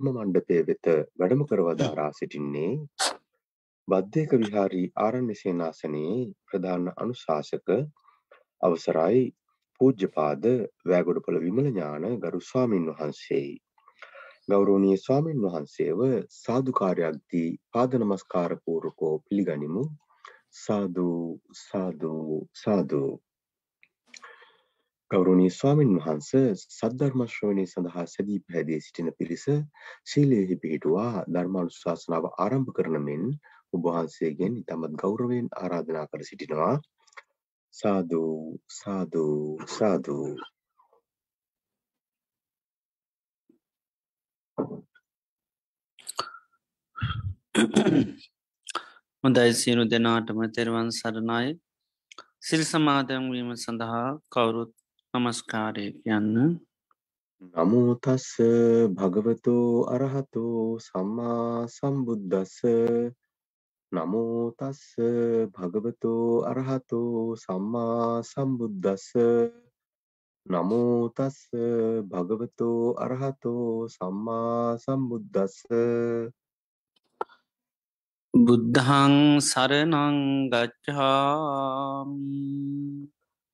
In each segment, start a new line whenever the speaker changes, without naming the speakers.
මණ්ඩපය වෙත වැඩම කරවදාරා සිටින්නේ බද්ධයක විහාරී ආරණ්‍ය සේනාසනයේ ප්‍රධාන අනුශාසක අවසරයි පූජ්‍යපාද වෑගොඩපොළ විමල ඥාන ගරු ස්වාමින් වහන්සේයි. ගෞරවනීය ස්වාමින් වහන්සේව සාදුකාරයක් දී පාද නමස්කාර පූර්වකව පිළිගනිමු. සාදු සාදු සාදු ගෞරවනීය ස්වාමින් වහන්ස සද්ධර්ම ශ්‍රවණය සඳහා සැදී පැහැදී සිටින පිරිස ශීලයෙහි පිහිටුවා ධර්මානුශාසනාව ආරම්භ කරන මෙන් ඔබ වහන්සේගෙන් ඉතාමත් ගෞරවයෙන් ආරාධනා කර සිටිනවා. සාදු සාදු සාදු.
හොඳයි සියලු දෙනාටම තෙරවන් සරණයි. සිල් සමාදැන්වීම සඳහා කවුරුත් නමස්කාරය කියන්න.
නමුතස්ස භගවතු අරහතු සම්මා සම්බුද්ධස්ස නමෝතස්ස භගවතු අරහතු සම්මා සම්බුද්ධස්ස නමෝතස්ස භගවතු අරහතු සම්මා සම්බුද්ධස්ස
බුද්ධහං සරනං ගච්ඡාමි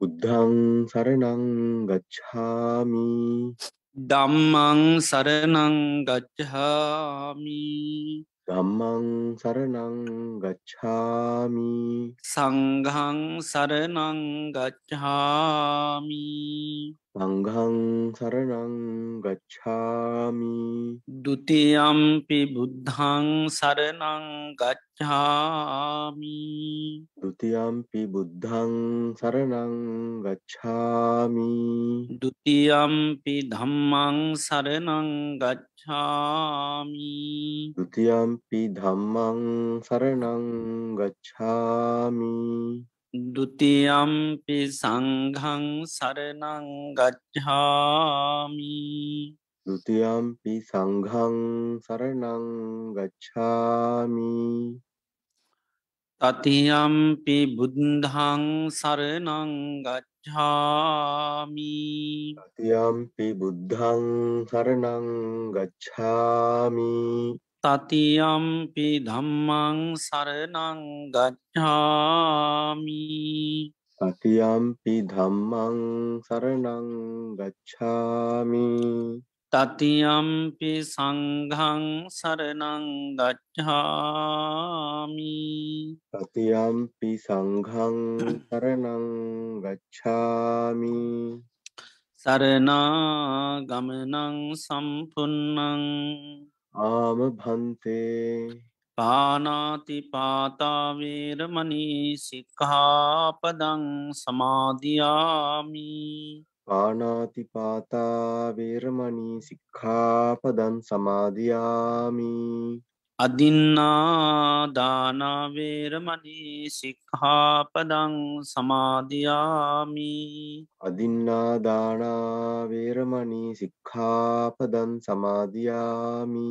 බුද්ධං සරණං ගච්ඡාමි.
දම්මං සරනං ගච්ඡාමි.
ධම්මං සරණං ගච්ඡාමි
සංඝං සරනං ගච්ඡාමි
සංඝං සරණං ගච්ඡාමි
ဒ ුතියම්පි බුද්ධං සරනං ගච්ඡාමි
ဒ ුතියම්පි බුද්ධං සරණං ගච්ඡාමි
ဒ ුතියම්පි ධම්මං සරනං ගච්ඡාමි
ဒ ුතියම්පි ධම්මං සරණං ගච්ඡාමි
ဒ ුතියම්පි සංඝං සරනං ගච්ඡාමි
ဒ ුතියම්පි සංඝං සරණං ගච්ඡාමි
තතියම්පි බුද්ධං සරනං ගච්ඡාමි.
තතියම්පි බුද්ධං සරණං ගච්ඡාමි.
තතියම්පි ධම්මං සරනං ගච්ඡාමි.
තතියම්පි ධම්මං සරණං ගච්ඡාමි
තතියම්පි සංඝං සරනං ගච්ඡාමි.
තතියම්පි සංඝං සරණං ගච්ඡාමි.
සරනා ගමනං සම්පන්නං
ආම භන්තේ
පානාති පාතාවේරමනී සික්හාපදං සමාධයාමි
පානාතිපාතා වේරමණී සික්ඛාපදං සමාදියාමි.
අදින්නාදානාවේරමනී සික්හාපදං සමාධයාමි
අදින්නා දානා වේරමණී සික්ඛාපදං සමාදියාමි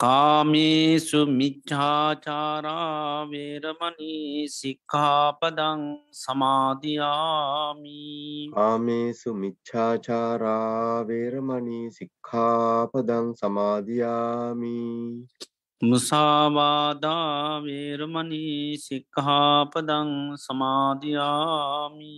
කාමේසු මිච්ඡාචාරාවේරමනී සික්හාපදං සමාධයාමි
ආමේසු මිච්ඡාචාරා වේරමණී සික්ඛාපදං සමාදියාමි.
මුසාවාදාවේරමනී සික්හාපදං සමාධයාමි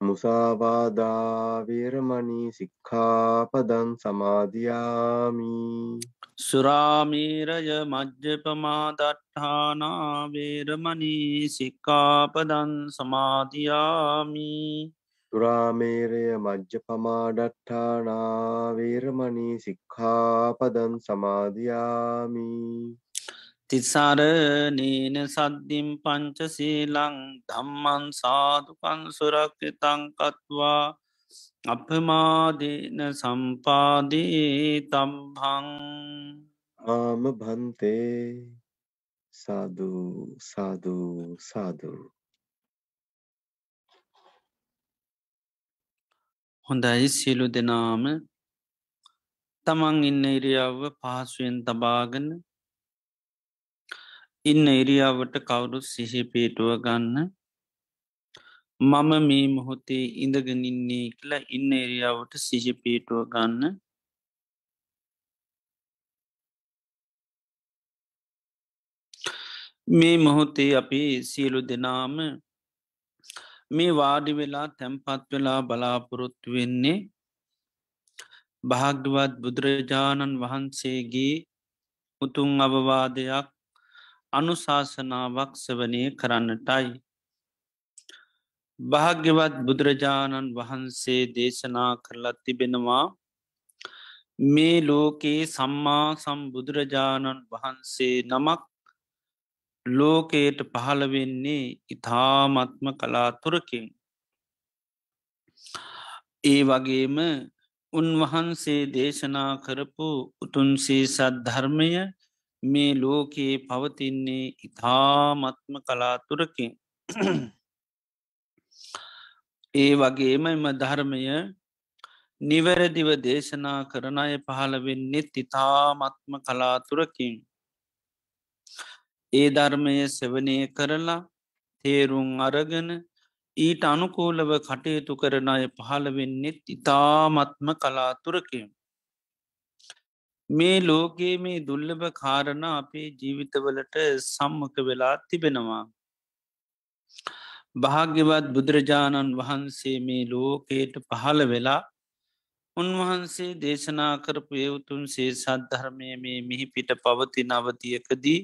මුසාවාදා වේරමණී සික්ඛාපදං සමාදියාමි
සුරාමීරය මජ්්‍යපමාදට්ඨානාවේරමනී සික්කාපදන් සමාධයාමි.
සුරාමේරය මජ්්‍යපමාඩට්ඨානා වේරමණී සික්ඛාපදං සමාදියාමි.
තිසරනීන සද්ධිම් පංචසීලං ධම්මන් සාධකන් සුරක්්‍යතංකත්වා අපමාදීන සම්පාදී තම්හං
ආම භන්තේ සාදු සාදු සාදු
හොඳයි සියලු දෙනාම. තමන් ඉන්න ඉරියව්ව පහසුවෙන් තබාගන ඉන්න ඉරියාවට කවුරුත් සිහිපේටුව ගන්න. මම මේ මොහොතේ ඉඳගෙනන්නේ කියලා ඉන්න එරියාවට සිහිපේටුව ගන්න. මේ මොහොතේ අපි සියලු දෙනාම මේ වාඩි වෙලා තැම්පත් වෙලා බලාපොරොත්තු වෙන්නේ භාග්‍යවත් බුදුරජාණන් වහන්සේගේ උතුන් අවවාදයක් අනුශාසනාවක් සවනය කරන්නටයි. භාග්‍යවත් බුදුරජාණන් වහන්සේ දේශනා කරලත් තිබෙනවා මේ ලෝකයේ සම්මා සම්බුදුරජාණන් වහන්සේ නමක් ලෝකයට පහළවෙන්නේ ඉතාමත්ම කලාතුරකින්. ඒ වගේම උන්වහන්සේ දේශනා කරපු උතුන්සේ සද්ධර්මය මේ ලෝකයේ පවතින්නේ ඉතාමත්ම කලාතුරකින්. ඒ වගේම එම ධර්මය නිවැරදිව දේශනා කරන අය පහළ වෙන්නෙත් ඉතාමත්ම කලාතුරකින්. ඒ ධර්මය සෙවනය කරලා තේරුම් අරගෙන ඊට අනුකූලව කටයුතු කරන අය පහළ වෙන්නෙත් ඉතාමත්ම කලාතුරකින්. මේ ලෝකයේ මේ දුල්ලභ කාරණ අපේ ජීවිතවලට සම්මක වෙලා තිබෙනවා. භාග්‍යවත් බුදුරජාණන් වහන්සේ මේ ලෝකයට පහළ වෙලා උන්වහන්සේ දේශනා කරපු එවුතුන් සේ සද්ධර්මය මේ මිහි පිට පවති නවතියකදී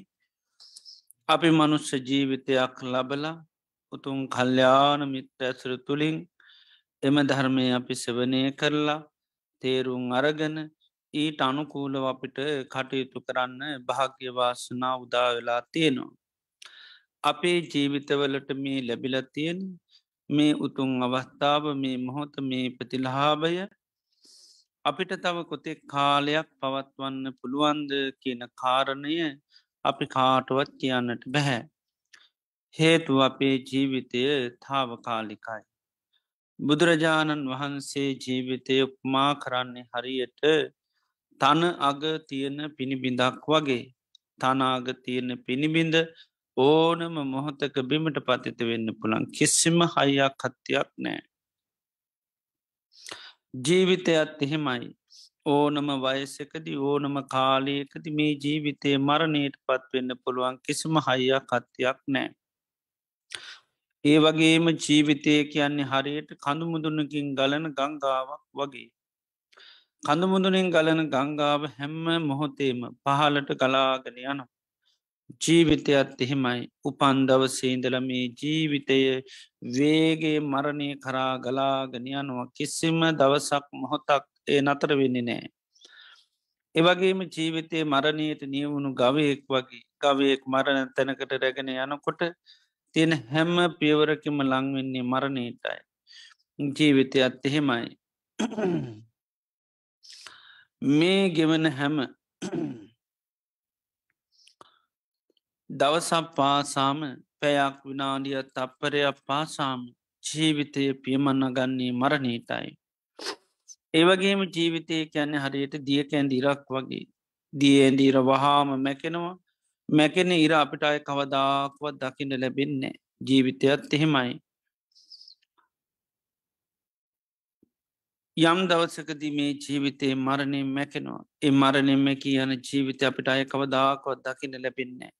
අපි මනුස්්‍ය ජීවිතයක් ලබලා උතුන් කල්්‍යාන මිත්‍ර ඇසර තුළින් එම ධර්මය අපි සවනය කරලා තේරුම් අරගෙන ඊට අනුකූලව අපිට කටයුතු කරන්න භාග්‍යවාසනා උදා වෙලා තියෙනවා. අපේ ජීවිතවලට මේ ලැබිල තියෙන මේ උතුන් අවස්ථාව මේ මොහොත මේ ප්‍රතිලහාභය අපිට තව කොතෙක් කාලයක් පවත්වන්න පුළුවන්ද කියන කාරණය අපි කාටුවත් කියන්නට බැහැ. හේතු අපේ ජීවිතය තාවකාලිකයි. බුදුරජාණන් වහන්සේ ජීවිතය උපමා කරන්නේ හරියට තන අග තියෙන පිණිබිඳක් වගේ තනාග තියෙන පිණිබිඳ ඕනම මොහොතක බිමට පතිත වෙන්න පුළන් කිසිම හයියක් කත්තියක් නෑ. ජීවිතයත් එහෙමයි ඕනම වයසකදි ඕනම කාලයකති මේ ජීවිතය මරණයට පත්වෙන්න පුළුවන් කිසිම හයියක් කත්තියක් නෑ. ඒ වගේම ජීවිතය කියන්නේ හරියට කඳුමුදුනකින් ගලන ගංගාවක් වගේ. කඳුමුදුනින් ගලන ගංගාව හැම්ම මොහොතේම පහලට ගලාගෙන යන. ජීවිතයත් එහෙමයි උපන් දවසේදල මේ ජීවිතය වේගේ මරණය කරා ගලාගෙන යනවා කිසිම දවසක් මොහොතක් ඒ නතර වෙන්නේ නෑ. එවගේම ජීවිතය මරණයට නියවුණු ගවයෙක් වගේ ගවයෙක් මරණ තැනකට රැගෙන යනකොට තියෙන හැම්ම පියවරකිම ලංවෙන්නේ මරණීටයි. ජීවිතයත් එහෙමයි. මේ ගෙවන හැම දවසක් පාසාම පැයක් විනාඩිය තප්පරයක් පාසාම ජීවිතය පියමන්න ගන්නේ මරණීටයි. ඒවගේම ජීවිතය කියන්නේ හරියට දිය කැන්දිරක් වගේ දියඇන්දීර වහාම මැකෙනවා මැකෙන ඉර අපිට අය කවදාක්වත් දකිට ලැබෙන්නේ ජීවිතයත් එහෙමයි. යම් දවසකද මේ ජීවිතේ මරණය මැකෙනවා ඒ මරණෙම කියන ජීවිත අපිට අය කවදාකොත් දකින ලැබෙන්නේ.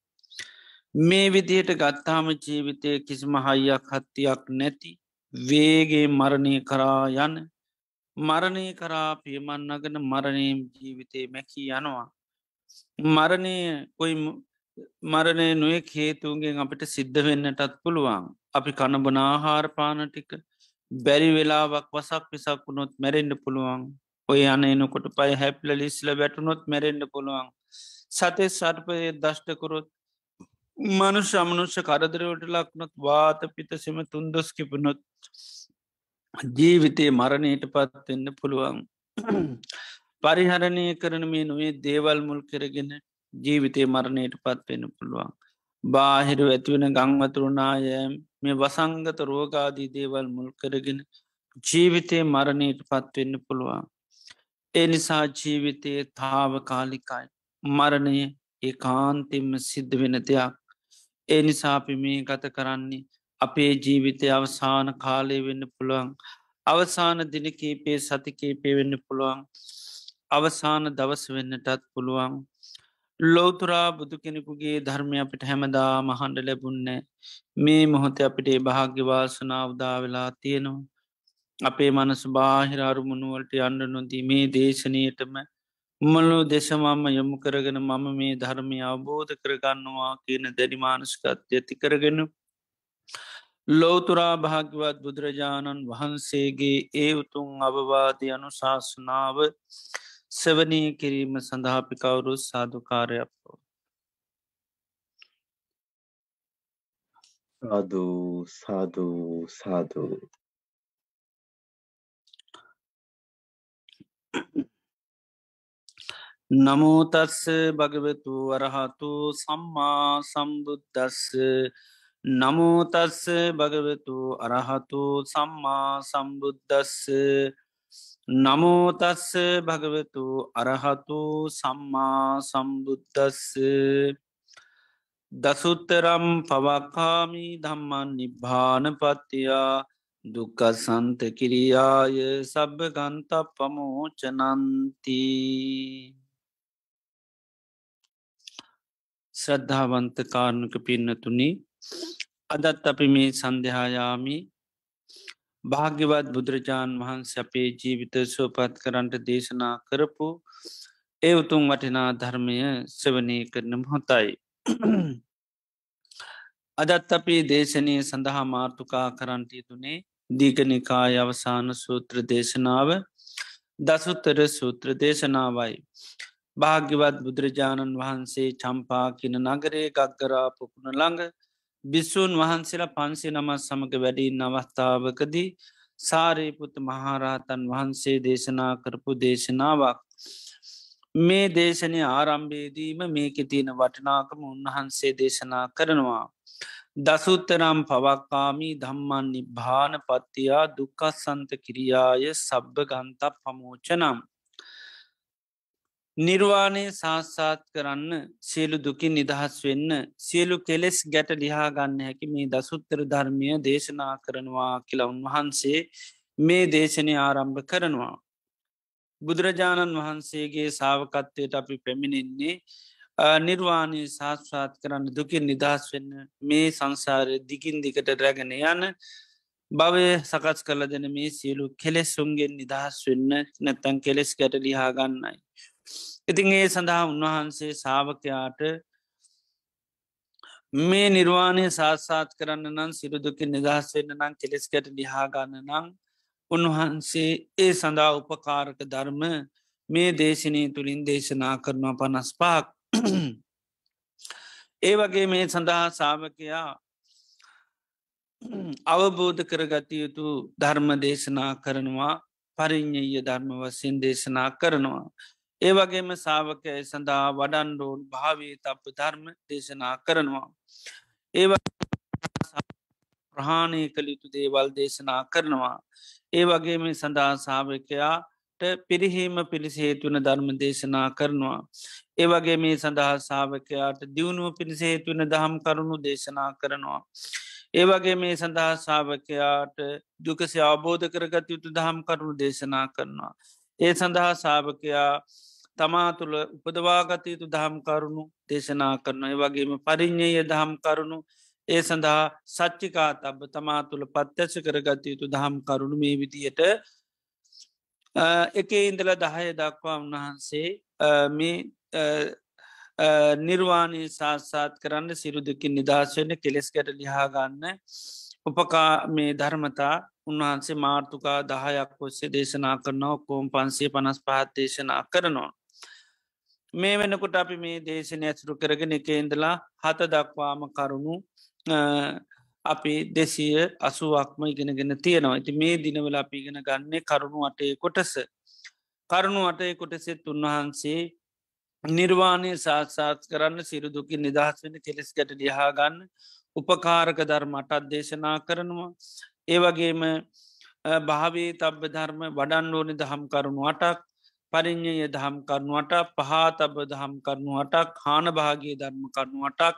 මේ විදියට ගත්තාම ජීවිතය කිසිම හයියක් හත්තියක් නැති වේගේ මරණය කරා යන මරණය කරා පියමන්නගන මරණයම් ජීවිතය මැකී යනවා. මරණය කොයි මරණය නොය හේතුන්ගෙන් අපිට සිද්ධ වෙන්නටත් පුළුවන්. අපි කණබන ආහාරපාන ටික බැරි වෙලාවක් වසක් පිසක් වුණොත් මැරෙන්ඩ පුළුවන්. ඔය අන එනකොට පයි හැප්ල ලිස්ල වැටුනොත් මැරෙන්ඩ පුළුවන්. සතේ සර්පය දෂ්ටකොරොත් මනු සමනුෂ්‍ය කරදරවට ලක්නොත් වාත පිතසෙම තුන්දොස් කිපනොත් ජීවිතයේ මරණයට පත්වෙන්න පුළුවන් පරිහරණය කරන මේ නොවේ දේවල් මුල් කරගෙන ජීවිතය මරණයට පත්වෙන්න පුළුවන්. බාහිරු ඇතිවෙන ගංවතුරුනායෑම් මේ වසංගත රෝගාදී දේවල් මුල් කරගෙන ජීවිතය මරණයට පත්වෙන්න පුළුවන්. ඒ නිසා ජීවිතයේ තාව කාලිකයි මරණය ඒ කාන්තෙම සිද්ධ වෙන දෙයක්. ඒ නිසා අපි මේ ගත කරන්නේ අපේ ජීවිතය අවසාන කාලය වෙන්න පුළුවන්. අවසාන දිනකීපේ සතිකීපේ වෙන්න පුළුවන්. අවසාන දවස වෙන්නටත් පුළුවන්. ලෝතුරා බුදු කෙනෙකුගේ ධර්මය අපිට හැමදා මහන්ඩ ලැබුන්න මේ මොහොත අපිට භාග්‍යවාසනා උදා වෙලා තියෙනවා. අපේ මනස බාහිර අරුමුණුවලට අන්ඩ නොදී මේ දේශනයටම මල්ලු දෙශමම්ම යොමු කරගෙන මම මේ ධර්මය අවබෝධ කරගන්නවා කියන දැඩිමානස්කත් ඇති කරගෙන ලෝතුරා භාග්‍යවත් බුදුරජාණන් වහන්සේගේ ඒ උතුන් අවවාද අනු ශාසනාව සවනී කිරීම සඳහාපි කවුරු සාධකාරයක්ෝ.
සාධූ සාධූ සාධූ
නමෝතස්ස භගවතු වරහතු සම්මා සම්බුද්ධස්ස නමෝතස්ස භගවතු අරහතු සම්මා සම්බුද්ධස්ස නමෝතස්ස භගවතු අරහතු සම්මා සම්බුද්ධස්ස දසුත්තරම් පවක්කාමි ධම්මන් නිබ්භානපත්තියා දුකසන්ත කිරියාය සබභ ගන්ත පමෝචනන්ති ශ්‍රද්ධාවන්ත කාරණක පින්නතුනි අදත් අපි මේ සන්ධ්‍යායාමි භාග්‍යවත් බුදුරජාණන් වහන්ස අපේ ජීවිත සුවපත් කරන්ට දේශනා කරපු ඒ උතුම් වටිනා ධර්මය සවනය කරන හොතයි. අදත් අපි දේශනය සඳහා මාර්ථකා කරන්ට යුතුනේ දීගනිකාය අවසාන සූත්‍ර දේශනාව දසුත්තර සූත්‍ර දේශනාවයි. භාග්‍යවත් බුදුරජාණන් වහන්සේ චම්පා කියන නගරේ ගක්ගරා පුකුණ ළඟ බිස්සූන් වහන්සේලා පන්සේ නමත් සමඟ වැඩීන් අවස්ථාවකදී සාරේපුත මහාරහතන් වහන්සේ දේශනා කරපු දේශනාවක්. මේ දේශනය ආරම්භේදීම මේක තියෙන වටනාකම උන්වහන්සේ දේශනා කරනවා. දසුත්තරම් පවක්කාමී ධම්මන් නිභාන පත්තියා දුකස්සන්ත කිරියාය සබ්භ ගන්තක් පමෝචනම්. නිර්වාණය සාස්සාත් කරන්න සියලු දුකින් නිදහස් වෙන්න සියලු කෙලෙස් ගැට ලිහා ගන්න හැකි මේ දසුත්තර ධර්මය දේශනා කරනවා කියලා උන්වහන්සේ මේ දේශනය ආරම්භ කරනවා. බුදුරජාණන් වහන්සේගේ සාවකත්වයට අපි පැමිණෙන්නේ නිර්වාණය සාස්්‍රාත් කරන්න දුකින් නිදහස් වෙන්න මේ සංසාරය දිගින් දිකට රැගෙන යන භවය සකස් කල දෙන මේ සියලු කෙලෙස්සුන්ගෙන් නිදහස් වෙන්න නැත්තැන් කෙලෙස් ගැට ලිහා ගන්නයි. ඉතින් ඒ සඳහා උන්වහන්සේ සාාවකයාට මේ නිර්වාණය සාත්සාත් කරන්න නම් සිරුදුකින් නිදහස්වෙන්න නම් කෙලෙස්කට ලිහාගන්න නම් උන්වහන්සේ ඒ සඳහා උපකාරක ධර්ම මේ දේශනය තුළින් දේශනා කරනවා පනස් පාක් ඒ වගේ මේ සඳහා සාාවකයා අවබෝධ කරගත යුතු ධර්ම දේශනා කරනවා පරිින්්ඥය ධර්ම වසින් දේශනා කරනවා. ඒ වගේම සාාවකය සඳහා වඩන්ඩෝන් භාවී තප ධර්ම දේශනා කරනවා. ඒ ප්‍රහාණය කළ යුතු දේවල් දේශනා කරනවා. ඒ වගේම සඳහා සාාවකයාට පිරිහීම පිළිසේතුවන ධර්ම දේශනා කරනවා. ඒ වගේ මේ සඳහා සාාවකයාට දියුණුව පිණිසේතුවන දහම් කරුණු දේශනා කරනවා. ඒ වගේ මේ සඳහා සාාවකයාට දුකසි අවබෝධ කරගත යුතු දහම් කරුණු දේශනා කරනවා. ඒ සඳහා සාාවකයා තමා තුළ උපදවාගත යුතු දහම් කරුණු දේශනා කරනය වගේම පරිින්්ඥය දහම් කරුණු ඒ සඳහා සච්චිකා තබ තමා තුළ පත්්‍යස කරගත යුතු දහම් කරුණු මේ විදියට එක ඉන්දල දහය දක්වා උන්වහන්සේ මේ නිර්වාණය සාත්සාත් කරන්න සිරුදකින් නිදශවන කෙලෙස්කට ලිහාගන්න උපකා මේ ධර්මතා උන්වහන්සේ මාර්ථකා දහයක් ඔස්සේ දේශනා කරනවා කෝම් පන්සේ පනස් පහත් දේශනා කරනවා. මේ වෙනකොට අපි මේ දේශනය ඇතුරු කරගෙන එක ඉඳලා හත දක්වාම කරුණු අපි දෙසිය අසුවක්ම ඉගෙනගෙන තියෙනවා. ඇති මේ දිනවල අපි ඉගෙන ගන්නේ කරුණු අටේ කොටස. කරුණු අටේ කොටසෙත් උන්වහන්සේ නිර්වාණය සාත්සාත් කරන්න සිරුදුකි නිදහස් වෙන කෙලෙස් ගැට ලිහාගන්න උපකාරක ධර්මට අදේශනා කරනවා. ඒවගේම භාවේ තබ්බ ධර්ම වඩන් ඕනි දහම් කරුණු අටක්. පරිින්්ඥය දහම් කරුණුවට පහතබ දහම් කරුණුවටක් හාන භාගේ ධර්ම කරුණුවටක්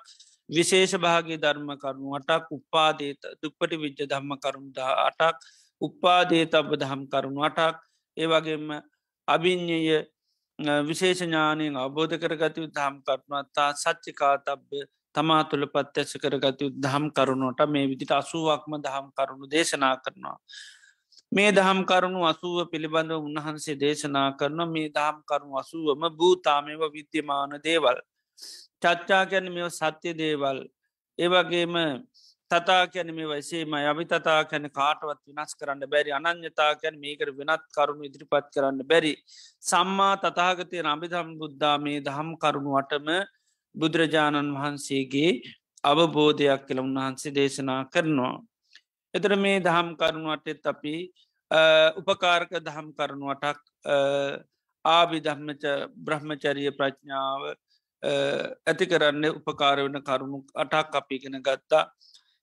විශේෂ භාගේ ධර්ම කරුණුවටක් උපාදේත දුප්පටි විද්‍ය ධම්ම කරුණුද අටක් උපාදේ තබ දහම් කරුණුවටක් ඒවගේම අභිං්ඥය විශේෂ ඥානයෙන් අවබෝධ කරගතු දහම් කරුණත්තා සච්චිකා තබ්බ තමා තුළ පත්්‍යශ කරගතු දහම් කරුණුවට මේ විදිට අසුවක්ම දහම් කරුණු දේශනා කරනවා. මේ දහම් කරුණු අසුව පිළිබඳව උන්වහන්සේ දේශනා කරන මේ දහම් කරුණු අසුවම භූතාමව විද්‍යමාන දේවල්. චච්චා ගැන මෙ සත්‍ය දේවල් ඒවගේම තතා කැන මේ වයිසේම යවි තතා කැන කාටවත් විනස් කරන්න බැරි අනං්‍යතා කැන මේකට වෙනත් කරුණු ඉදිරිපත් කරන්න බැරි. සම්මා තතාගතය රබිධම් බුද්ධා මේ දහම් කරුණුවටම බුදුරජාණන් වහන්සේගේ අවබෝධයක් කළ උන්වහන්සේ දේශනා කරනවා. එතර මේ දහම් කරුණුවටෙත් අපි උපකාරක දහම් කරුණුවටක් ආවිධම්මච බ්‍රහ්මචරිය ප්‍රඥාව ඇති කරන්න උපකාර වන කරුණු අටක් අපිගෙන ගත්තා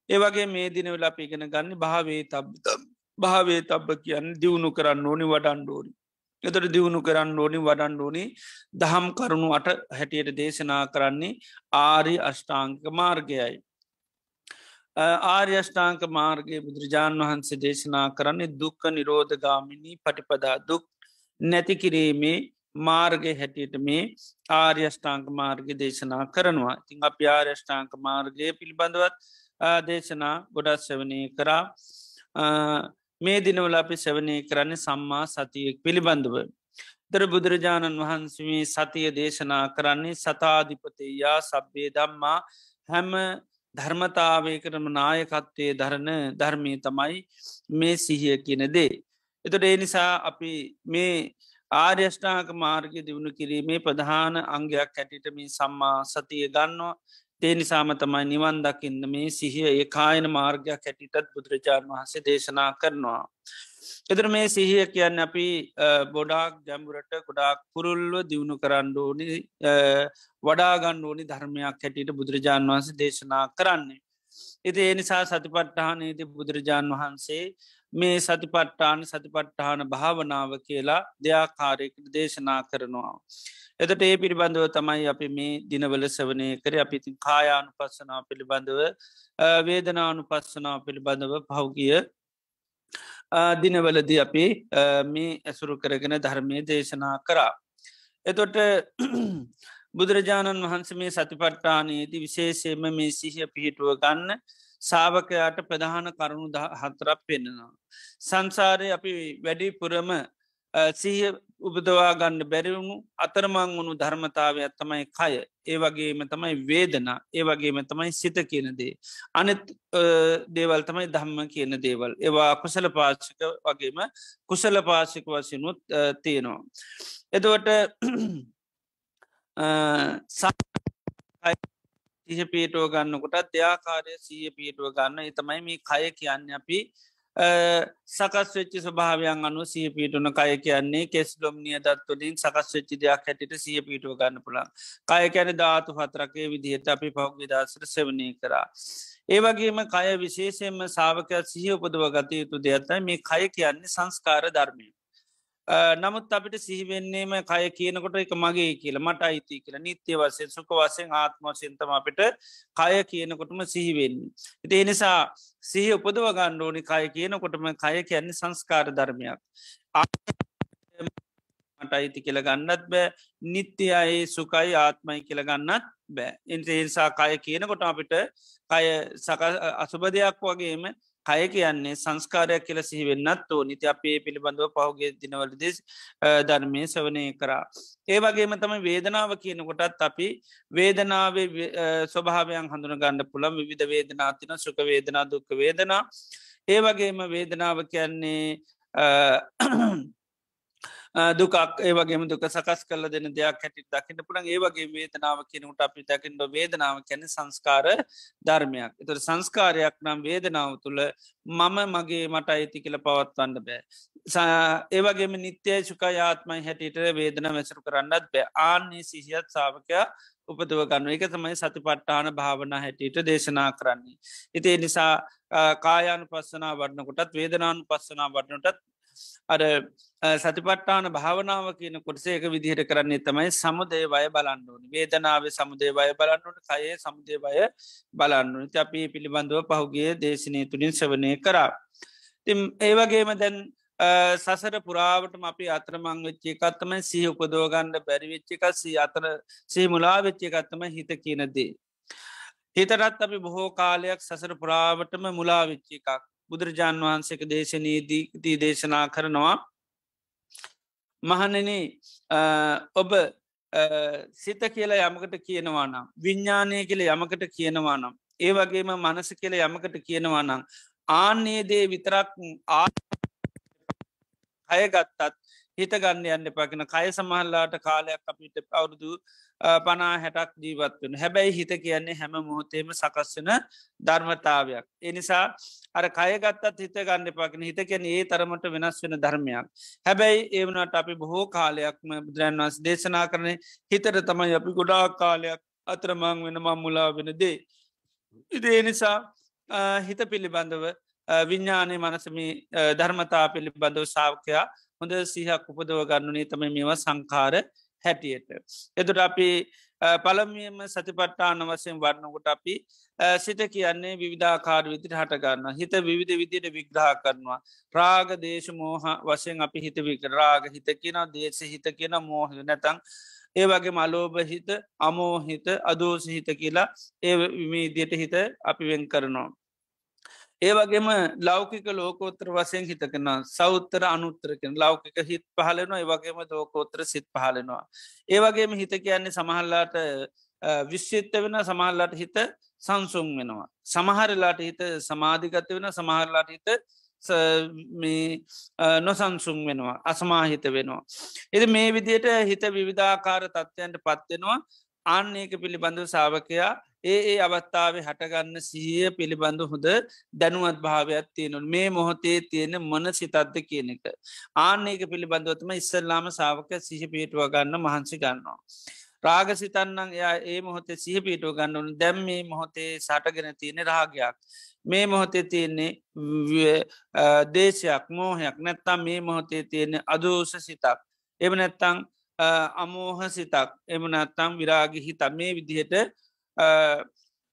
ඒවගේ මේ දින වෙලා පිගෙන ගන්න භාවේ තබ භාවේ තබ්බ කියන්න දියුණු කරන්න ඕනි වඩන්ඩෝනි එතට දියුණු කරන්න ඕනි වඩන් ඕනි දහම් කරුණු අට හැටියට දේශනා කරන්නේ ආරි අෂ්ටාංක මාර්ගයයි. ආර්යෂ්ඨාංක මාර්ගය බුදුරජාණන් වහන්සේ දේශනා කරන්නේ දුක්ක නිරෝධගාමිණී පටිපදා දුක් නැතිකිරීමේ මාර්ගය හැටියට මේ ආර්යෂ්ඨාංක මාර්ග දේශනා කරනවා තිං අප ආර්යෂ්ඨාංක මාර්ගය පිළිබඳවත් දේශනා ගොඩත් සවනය කරා මේ දිනවල අපි සැවනය කරන්නේ සම්මා සතියෙක් පිළිබඳව. දර බුදුරජාණන් වහන්සේ සතිය දේශනා කරන්නේ සතාධිපතයා සබ්බේ දම්මා හැම ධර්මතාවයකටම නායකත්වය දරණ ධර්මය තමයි මේ සිහිය කියන දේ. එතොට ඒ නිසා අපි මේ ආර්යෂ්ඨාක මාර්ග දියුණු කිරීමේ ප්‍රධාන අංගයක් හැටිටම සම්මා සතිය ගන්නවා තේ නිසාම තමයි නිවන් දකින්න මේ සිහිය ඒ කායන මාර්ගයක් හැටිටත් බුදුරජාණන් වහන්සේ දේශනා කරනවා. එතර මේ සිහිය කියන්න අපි බොඩාක් ජැම්බුරට ගොඩාක් පුරුල්ව දියුණු කරන්න ඕනි වඩාගන්න ඕනි ධර්මයක් හැටියට බුදුරජාණන් වහන්සේ දේශනා කරන්නේ. එති ඒ නිසා සතිපට්ටානයේති බුදුරජාණන් වහන්සේ මේ සතිපට්ටාන සතිපට්ටාන භාවනාව කියලා දෙයාකාරයකට දේශනා කරනවා. එතට ඒ පිළිබඳව තමයි අපි මේ දිනවල සවනය කර අපිතින් කායානු පස්සනාව පිළිබඳව වේදනානු පස්සනාව පිළිබඳව පහුගිය දිනවලද අපි මේ ඇසුරු කරගෙන ධර්මය දේශනා කරා. එතොට බුදුරජාණන් වහන්ස මේ සතිපට්ටානයේදී විශේෂයම මේ සිහිය පිහිටුව ගන්න සාාවකයාට ප්‍රධාන කරුණු හතරක් පෙන්නවා. සංසාරය අපි වැඩි පුරම සීහ උපදවා ගන්න බැරිවුණු අතරමං වුණු ධර්මතාව ඇත්තමයි කය ඒ වගේම තමයි වේදනා ඒ වගේම තමයි සිත කියනදේ. අනෙත් දේවල් තමයි ධම්ම කියන දේවල් ඒවා අකුසල පාශික වගේම කුසල පාශික වසිනුත් තියෙනවා. එතවට සිහ පිටුව ගන්නකොටත් දෙයාකාරය සීය පිටුව ගන්න එතමයි මේ කය කියන්න අපි සකස් වෙච්චි ස්වභාවයන් අනු සිය පිටුන කය කියන්නේ කෙස්ලොම් නිය දත්තුලින් සකස් වෙච්චි දෙයක් හැටිට සිය පිටුව ගන්න පුළන් කය කැන ධාතු පතරකේ විදිහට අපි පහුක් විදසර සෙවනය කරා. ඒවගේම කය විශේෂයෙන්ම සාාවකයක් සිහ උපදව ගත යුතු දෙයක්ත්තයි මේ කය කියන්නේ සංස්කාර ධර්මය. නමුත් අපිට සිහිවෙන්නේම කය කියනකොට එක මගේ කියල මට අයිති කියල නිත්‍ය වසයෙන් සුක වසයෙන් ආත්ම සිතම අපිට කය කියනකොටම සිහිවෙන්න. ඉති එනිසා සිහි උපදව ගණ්ඩෝනි කය කියනකොටම කය කියන්නේ සංස්කාර ධර්මයක්. මට අයිති කියල ගන්නත් බෑ නිත්‍ය අයි සුකයි ආත්මයි කියල ගන්නත් බෑ. ඉන්ටේසා කය කියනකොට අපිට කය සක අසුබ දෙයක් වගේම කය කියන්නේ සංස්කාරයක් කියල සිහිවෙන්නත් ඕ නිති අපේ පිළිබඳව පහුගේ දිනවලදෙස් ධර්මය සවනය කරා. ඒ වගේම තම වේදනාව කියනකොටත් අපි වේදනාවේ ස්වභාවයන් හඳුන ගන්න පුළම් විධ වේදනාතින සුක වේදනා දුක්ක වේදනා. ඒ වගේම වේදනාව කියන්නේ දුකක් ඒවගේම දුක සකස් කල දෙන දෙයක් හැටි දකින්න පුළන් ඒවගේ වේදනාව කෙනට අපි දකිට වේදනාව කැන සංස්කාර ධර්මයක් එතට සංස්කාරයක් නම් වේදනාව තුළ මම මගේ මට අයිති කියල පවත්වන්න බෑ. ඒවගේම නිත්‍යය සුකයාත්මයි හැටියට වේදන වැසරු කරන්නත් බෑ ආන්නේ සිහියත් සාාවකයා උපදව ගන්න එක තමයි සති පට්ටාන භාවන හැටියට දේශනා කරන්නේ. ඉතිේ නිසා කායානු පස්සනා වඩනකොටත් වේදනානු පස්සනා වඩනටත් අර සතිපට්ටාන භාවනාව කියන කොටසේක විදිහට කරන්නේ තමයි සමුදේ වය බලන්නුවනි වේදනාවේ සමුදේ වය බලන්නුට කයේ සමුදේ වය බලන්නුන අපි පිළිබඳව පහුගේ දේශනය තුළින් සවනය කරා. තිම් ඒවගේම දැන් සසර පුරාවටම අපි අතරමං වෙච්චේ එකත්තම සහ උපදෝගන්ඩ බැරිවෙච්චි එකක් සී අතර සේ මුලා වෙච්චි එකත්තම හිත කියනදේ. හිතරත් අපි බොහෝ කාලයක් සසර පුරාවටම මුලා වෙච්චි එකක් බුදුරජාණන් වහන්සේක දේශනීදී දේශනා කරනවා මහනන ඔබ සිත කියලා යමකට කියනවා නම් විඤ්ඥානය කියල යමකට කියනවා නම් ඒ වගේම මනස කියල යමකට කියනවා නම් ආන්නේ දේ විතරක් ආ අය ගත්තත් හිත ගන්න යන්න පකින කය සමහල්ලාට කාලයක් අපිට අවුරුදු පනා හැටක් ජීවත් වෙන හැබැයි හිත කියන්නේ හැම මොහොතේම සකස්වන ධර්මතාවයක්. එනිසා අර කයගත්තත් හිත ගන්න පකින හිත කියන ඒ තරමට වෙනස් වෙන ධර්මයක්. හැබැයි ඒවනට අපි බොහෝ කාලයක්ම බුදුරන් වන්ස් දේශනා කරන හිතට තමයි අපි ගොඩා කාලයක් අතරමං වෙන මම්මුලා වෙන දේ. ඉදේ නිසා හිත පිළිබඳව විඤ්ඥානය මනසම ධර්මතා පිළිබඳව සාාවකයා හොඳ සිහක් උපදව ගන්නුනේ තම මේවා සංකාර හැටියට. එතුට අපි පළමියම සතිපට්ටාන වසයෙන් වන්නකොට අපි සිත කියන්නේ විවිධාකාර විදිට හටගන්න හිත විවිධ විදියට විග්‍රහ කරනවා. රාග දේශ මෝහ වසයෙන් අපි හිත වික රාග හිත කියන දේශ හිත කියන මෝහ නැතං ඒ වගේ මලෝභ හිත අමෝහිත අදෝස හිත කියලා ඒ විමේදියට හිත අපි වෙන් කරනවා. ඒ වගේම ලෞකික ලෝකෝත්‍ර වසයෙන් හිතකෙන සෞත්තර අනුත්තරකෙන ලෞකික හිත් පහලෙනවා ඒවගේම දෝකෝත්‍ර සිත් පහලෙනවා. ඒවගේම හිත කියන්නේ සමහල්ලාට විශ්චිත්ත වෙන සමහල්ලාට හිත සංසුන් වෙනවා. සමහරලාට හිත සමාධිගත වෙන සමහරලාට හිත නොසංසුන් වෙනවා අසමාහිත වෙනවා. එද මේ විදියට හිත විවිධාකාර තත්ත්වයන්ට පත්වෙනවා අන්න ඒක පිළිබඳව සාාවකයා ඒ ඒ අවස්ථාවේ හටගන්න සිහිය පිළිබඳ හොඳ දැනුවත් භාවයක් තියෙනු මේ මොහොතේ තියෙන මන සිතත්ද කියන එක. ආන්නේක පිළිබඳවතම ඉස්සල්ලාම සාාවක සිහි පිටුව ගන්න මහන්සි ගන්නවා. රාග සිතන්නන් එයා ඒ මොහොතේ සිහ පිටුව ගන්නවන දැම් මේ මොහොතේ සටගෙන තියෙන රාගයක්. මේ මොහොතේ තියෙන්නේ දේශයක් මෝහයක් නැත්තම් මේ මොහොතේ තියෙන අදෝස සිතක්. එම නැත්තං අමෝහ සිතක් එම නත්තම් විරාගි හිත මේ විදිහට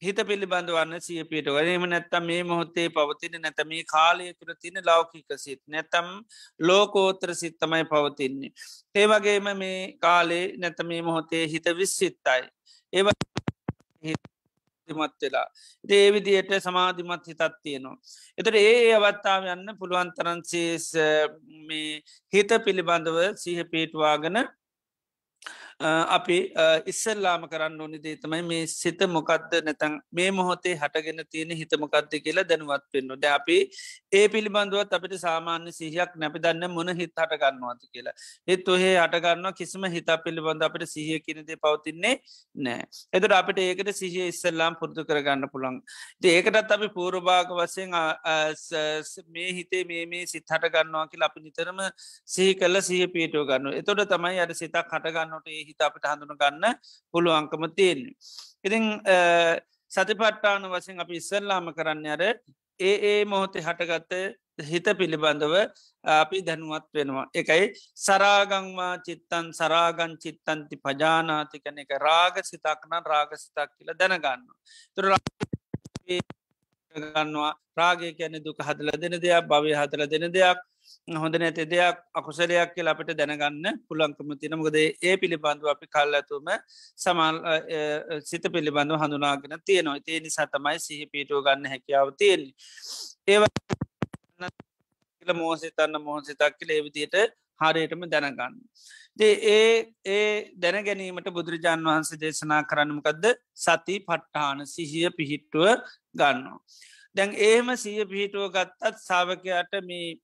හිත පිළිබඳ වන්න සිය පිට වනම නැත්තම් මේ මොහොත්තේ පවතින නැතම මේ කාලය තුර තින ලෞකික සිත් නැතම් ලෝකෝත්‍ර සිත්තමයි පවතින්නේ. ඒවගේම මේ කාලේ නැත මේ මොහොතේ හිත විස්සිත්තයි. ඒව මත් වෙලා ඒ විදියට සමාධිමත් හිතත් තියෙනවා. එතට ඒ අවත්තාව යන්න පුළුවන්තරන්සේස් මේ හිත පිළිබඳව සිහ පේටවාගෙන අපි ඉස්සල්ලාම කරන්න ඕනි දේතමයි මේ සිත මොකක්ද නැතන් මේ මොහොතේ හටගෙන තියෙන හිතමොකක්ද කියලා දැනුවත් පෙන්න්න ද අපි ඒ පිළිබඳුවත් අපිට සාමාන්‍ය සිහයක් නැපි දන්න මොන හිත් හට ගන්නවාති කියලා. ඒත් ඔහේ හටගන්න කිසිම හිතා පිළිබඳ අපට සිහිය කියනද පවතින්නේ නෑ එතුට අපිට ඒකට සිහිය ඉස්සල්ලාම් පුරදු කරගන්න පුළන් ඒකටත් අපි පූරභාග වසයෙන් මේ හිතේ මේ මේ සිත් හට ගන්නවා කියලා අපි නිතරම සිහි කල්ල සිහ පියටෝ ගන්න එතොට තමයි අට සිතක් හටගන්නට ඒ හිත අපට හඳුන ගන්න පුළුවන්කම තියෙන්නේ. ඉතිං සතිපට්ටාන වසින් අපි ඉස්සල්ලාම කරන්න අර ඒ ඒ මොහොතේ හටගත්ත හිත පිළිබඳව අපි දැනුවත් වෙනවා. එකයි සරාගංවා චිත්තන් සරාගන් චිත්තන්ති පජානාති කන එක රාග සිතක්න රාග සිතක් කියල දැනගන්න. තුර ගන්නවා රාගය කියන දුක හදල දෙන දෙයක් භවය හදල දෙන දෙයක් හොඳ නැති දෙයක් අකුසලයක් කියල අපට දැනගන්න පුළන්කම තිනමකද ඒ පිළිබඳව අපි කල් ඇතුම සමල් සිත පිළිබඳව හඳුනාගෙන තියෙනවා ඒ නිසා තමයි සිහි පිටුව ගන්න හැකියාව තියෙන්නේ ඒව මෝසිතන්න මොහොසිතක් කියල ඒවිදියට හරියටම දැනගන්න. ඒ ඒ දැන ගැනීමට බුදුරජාණන් වහන්සේ දේශනා කරන්නමකක්ද සති පට්ටාන සිහිය පිහිට්ටුව ගන්නවා. දැන් ඒම සිය පිහිටුව ගත්තත් සාාවකයාට මේ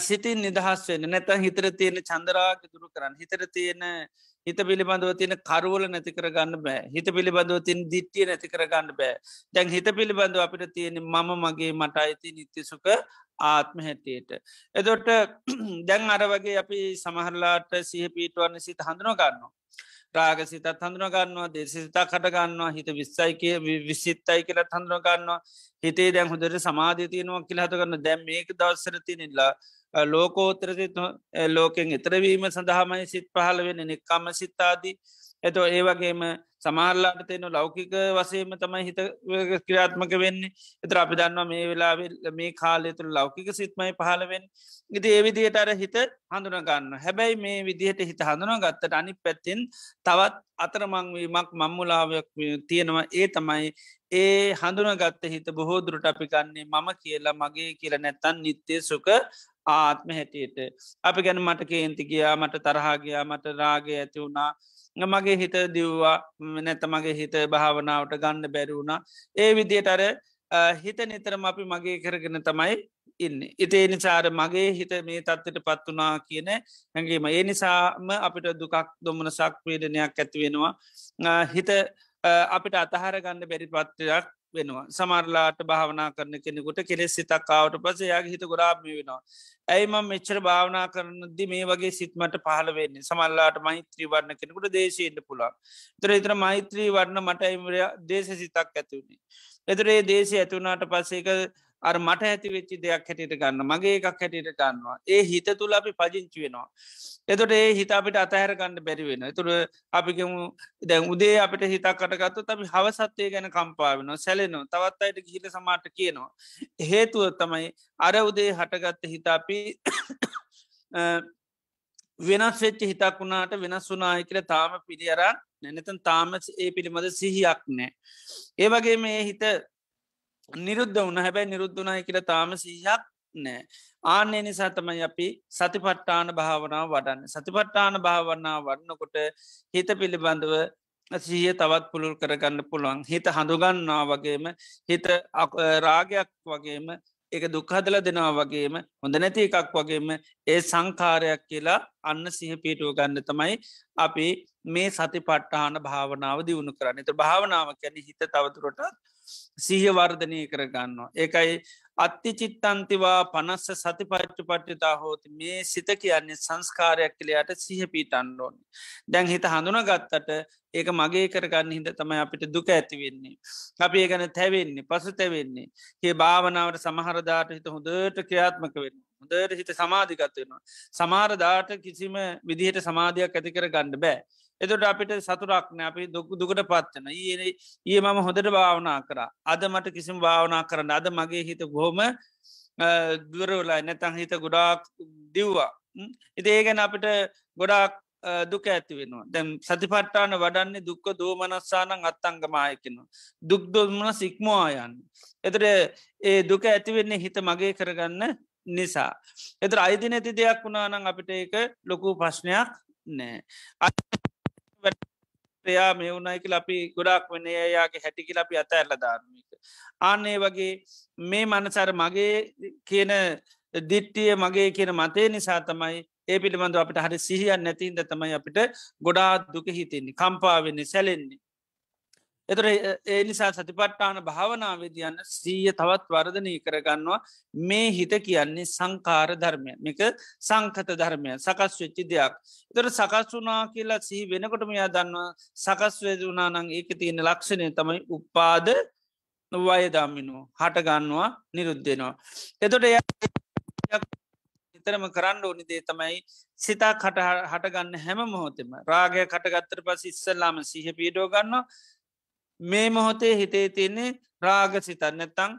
සිතින් නිදහස් වෙන නැත හිතර තියෙන චන්දරාග දුරු කරන්න හිතර තියෙන හිත පිළිබඳව තියෙන කරුවල නැති කර ගන්න බෑ හිත පිළිබඳව තින් දිට්ටිය නැති කර ගන්න බෑ දැන් හිත පිළිබඳව අපිට තියෙන මම මගේ මට අයිති නිත්‍යසුක ආත්ම හැටියට. එදොට දැන් අර වගේ අපි සමහරලාට සිහ පීටුවන්න සිත හඳුන ගන්නවා. රාග සිතත් හඳුන ගන්නවා දේශසිතා කටගන්නවා හිත විස්සයි කිය විසිත්තයි කියලත් හඳුන ගන්නවා. හිතේ දැන් හොදර සමාධය තියනවා කියලාහත කරන්න දැම් මේක දවස්සර තිනිල්ලා ලෝකෝත්‍ර ලෝකෙන් එතරවීම සඳහාමයි සිත් පහළ වෙන නික්කම්ම සිත්තාදී එත ඒ වගේම සමාරලාට තියෙන ලෞකික වසේම තමයි හිත ක්‍රියාත්මක වෙන්නේ. එතර අපි දන්නවා මේ වෙලා මේ කාලය තුළ ලෞකික සිත්මයි පහළවෙන් ඉති ඒ විදියට අර හිත හඳුනගන්න හැබැයි මේ විදිහට හිත හඳුනා ගත්තට අනි පැත්තිෙන් තවත් අතරමංවීමක් මම්මුලාවයක් තියෙනවා. ඒ තමයි ඒ හඳුනගත්ත හිත බොහෝ දුරට අපි ගන්නේ මම කියලා මගේ කියල නැත්තන් නිත්‍යය සුක ආත්ම හැටියට. අපි ගැන මට කේන්ති ගියා මට තරහාගයා මට රාගය ඇති වුණා. මගේ හිත දිව්වා නැත මගේ හිත භාවනාවට ගන්න බැරිවුණා ඒ විදියට අර හිත නිතරම අපි මගේ කරගෙන තමයි ඉන්න. ඉතේ නිසාර මගේ හිත මේ තත්වට පත් වනා කියන හැඟීම. ඒ නිසාම අපිට දුකක් දොමන සක් වේදනයක් ඇතිවෙනවා හිත අපිට අතහර ගන්න බැරි පත්වයක් වෙනවා. සමරලාට භාවනා කරන කෙනෙකුට කෙලෙස් සිතක්කාවට පස යාගේ හිත ගොඩාම වෙනවා. ඇයිම මෙච්චර භාවනා කරනදදි මේ වගේ සිත්මට පහල වෙන්නේ? සමල්ලාට මෛත්‍රී වරණ කෙනෙකුට දේශීට පුළා තර එතර මෛත්‍රී වරණ මට එමරය දේශ සිතක් ඇතිවුණේ එතරේ දේශය ඇතිවුණට පස්සේක අර මට ඇති වෙච්චි දෙයක් හැටියට ගන්න මගේ එකක් හැටියට ගන්නවා. ඒ හිත තුළ අපි පජංචි වෙනවා. එතොට ඒ හිත අපිට අතහැර ගන්න බැරි වෙන තුර අපිකමු දැන් උදේ අපිට හිතක් කටගත්තු අපි හවසත්වය ගැන කම්පාාවෙන සැලෙනවා. තවත් අයට ගිහිට සමාට කියනවා. හේතුව තමයි අර උදේ හටගත්ත හිතාපි වෙනස් වෙච්ච හිතක් වුණාට වෙනස් වුනාය කියල තාම පිළියරා නැනතන් තාම ඒ පිළිබඳ සිහියක් නෑ. ඒවගේ මේ හිත නිරුද්ධ වුණ. හැබැයි නිරුද්ධනාය කියල තාම සිහියක් නෑ. ආන්නේ නිසා තමයි අපි සතිපට්ටාන භාවනාව වඩන්න. සතිපට්ටාන භාවනා වඩනකොට හිත පිළිබඳව සිහිය තවත් පුළුල් කරගන්න පුළුවන්. හිත හඳුගන්නා වගේම හිත රාගයක් වගේම එක දුක්හදල දෙනවා වගේම හොඳ නැති එකක් වගේම ඒ සංකාරයක් කියලා අන්න සිහ පිටුව ගන්න තමයි අපි මේ සති පට්ටාන භාවනාව දියුණු කරන්න. එත භාවනාව කැන හිත තවතුරටත් සිහවර්ධනය කරගන්නවා. ඒකයි අත්ති චිත්තන්තිවා පනස්ස සති පච්චු පට්ටිතා හෝති මේ සිත කියන්නේ සංස්කාරයක් කළයාට සිහ පීටන්ඩෝන්. දැන් හිත හඳුන ගත්තට ඒක මගේ කරගන්න හිද තමයි අපිට දුක ඇතිවෙන්නේ. අපි ඒ ගැන තැවෙන්නේ පසු තැවෙන්නේ. ඒ භාවනාවට සමහරදාට හිත හොඳට ක්‍රියාත්මක වෙන්න. හොඳට හිත සමාධිකත් වෙනවා. සමාරදාට කිසිම විදිහට සමාධයක් ඇති කර ගණ්ඩ බෑ. එතුට අපිට සතුරක්න අපි දුකු දුකට පත්වන ඒ ඒ මම හොඳට භාවනා කර. අද මට කිසිම භාවනා කරන්න අද මගේ හිත බොහොම දුරවලා නැතන් හිත ගොඩාක් දිව්වා. ඉති ඒ ගැන අපිට ගොඩාක් දුක ඇති වෙනවා. දැම් සතිපට්ටාන වඩන්නේ දුක්ක දෝමනස්සානං අත්තංගමායකෙනවා දුක් දොමන සික්මවායන්න එතට ඒ දුක ඇතිවෙන්නේ හිත මගේ කරගන්න නිසා. එතර අයිති නැති දෙයක් වුණානං අපිට ඒක ලොකු ප්‍රශ්නයක් නෑ. යා මේ වුණයිකල අපි ගොඩක් වන එයාගේ හැටිකිල අපි අත ඇල්ල ධර්මික. අන්නේ වගේ මේ මනසර මගේ කියන දිට්ටිය මගේ කියන මතේ නිසා තමයි ඒ පිළිබඳව අපට හරි සිහියන් නැතින්ද තමයි අපිට ගොඩාත් දුක හිතෙන්නේ කම්පාවෙන්නේ සැලෙන්නේ. එතර ඒ නිසා සතිපට්ටාන භාවනාවේදයන්න සීය තවත් වර්ධනය කරගන්නවා මේ හිත කියන්නේ සංකාර ධර්මය මේක සංකත ධර්මය සකස් වෙච්චි දෙයක්. එතර සකස් වුනා කියලා සිහි වෙනකොටම යා දන්නවා සකස්වේද වනානං ඒක තියෙන ලක්ෂණය තමයි උපාද වයදම්මිනු හටගන්නවා නිරුද්ධෙනවා. එතොට නිතරම කරන්න ඕනිදේ තමයි සිතා කට හටගන්න හැම මොහොතෙම රාගය කටගත්තර පස් ඉස්සල්ලාම සිහ පීඩෝ ගන්නවා මේ මොහොතේ හිතේ තියන්නේ රාග සිතන්න නැත්තං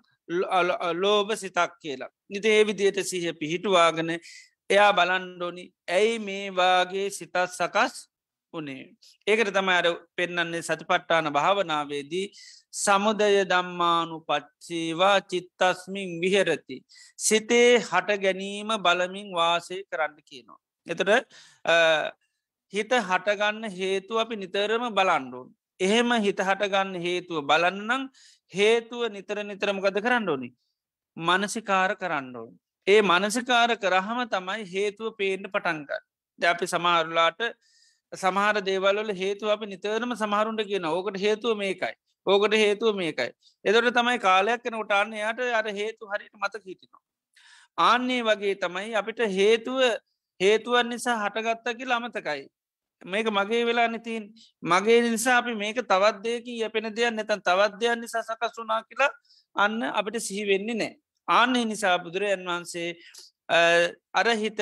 ලෝභ සිතක් කියලා. නිත ඒ විදියට සිහ පිහිටුවාගෙන එයා බලන්ඩෝනි ඇයි මේවාගේ සිතත් සකස් උනේ. ඒකට තමයි අර පෙන්නන්නේ සතිපට්ටාන භාවනාවේදී සමුදය දම්මානු පච්චේවා චිත්තස්මින් විහෙරති. සිතේ හට ගැනීම බලමින් වාසය කරන්න කියනවා. එතට හිත හටගන්න හේතු අපි නිතරම බලන්ඩුවන්. එහෙම හිත හටගන්න හේතුව බලන්නනම් හේතුව නිතර නිතරමගද කරන්න ඕනි. මනසිකාර කරන්න ඕන්. ඒ මනසිකාර කරහම තමයි හේතුව පේන්න පටන්ග. ද අපි සමහරුලාට සමහර දේවල්ල හේතුව අපි නිතරම සමහරුන්ට කියන ඕකට හේතුව මේකයි. ඕකට හේතුව මේකයි. එදොට තමයි කාලයක් කන උටාන්න යට අර හේතු හරිට මත හිටිනවා. ආන්නේ වගේ තමයි අපිට හේතුව හේතුවන් නිසා හටගත්ත කියලා අමතකයි. මේක මගේ වෙලා නතින් මගේ නිසා අපි මේක තවත් දෙයක යපෙන දෙයක් නැතන් තවත් දෙයක් නිසා සකස් වනා කියලා අන්න අපිට සිහි වෙන්නේ නෑ. ආන්නේ නිසා බුදුරජන් වහන්සේ අර හිත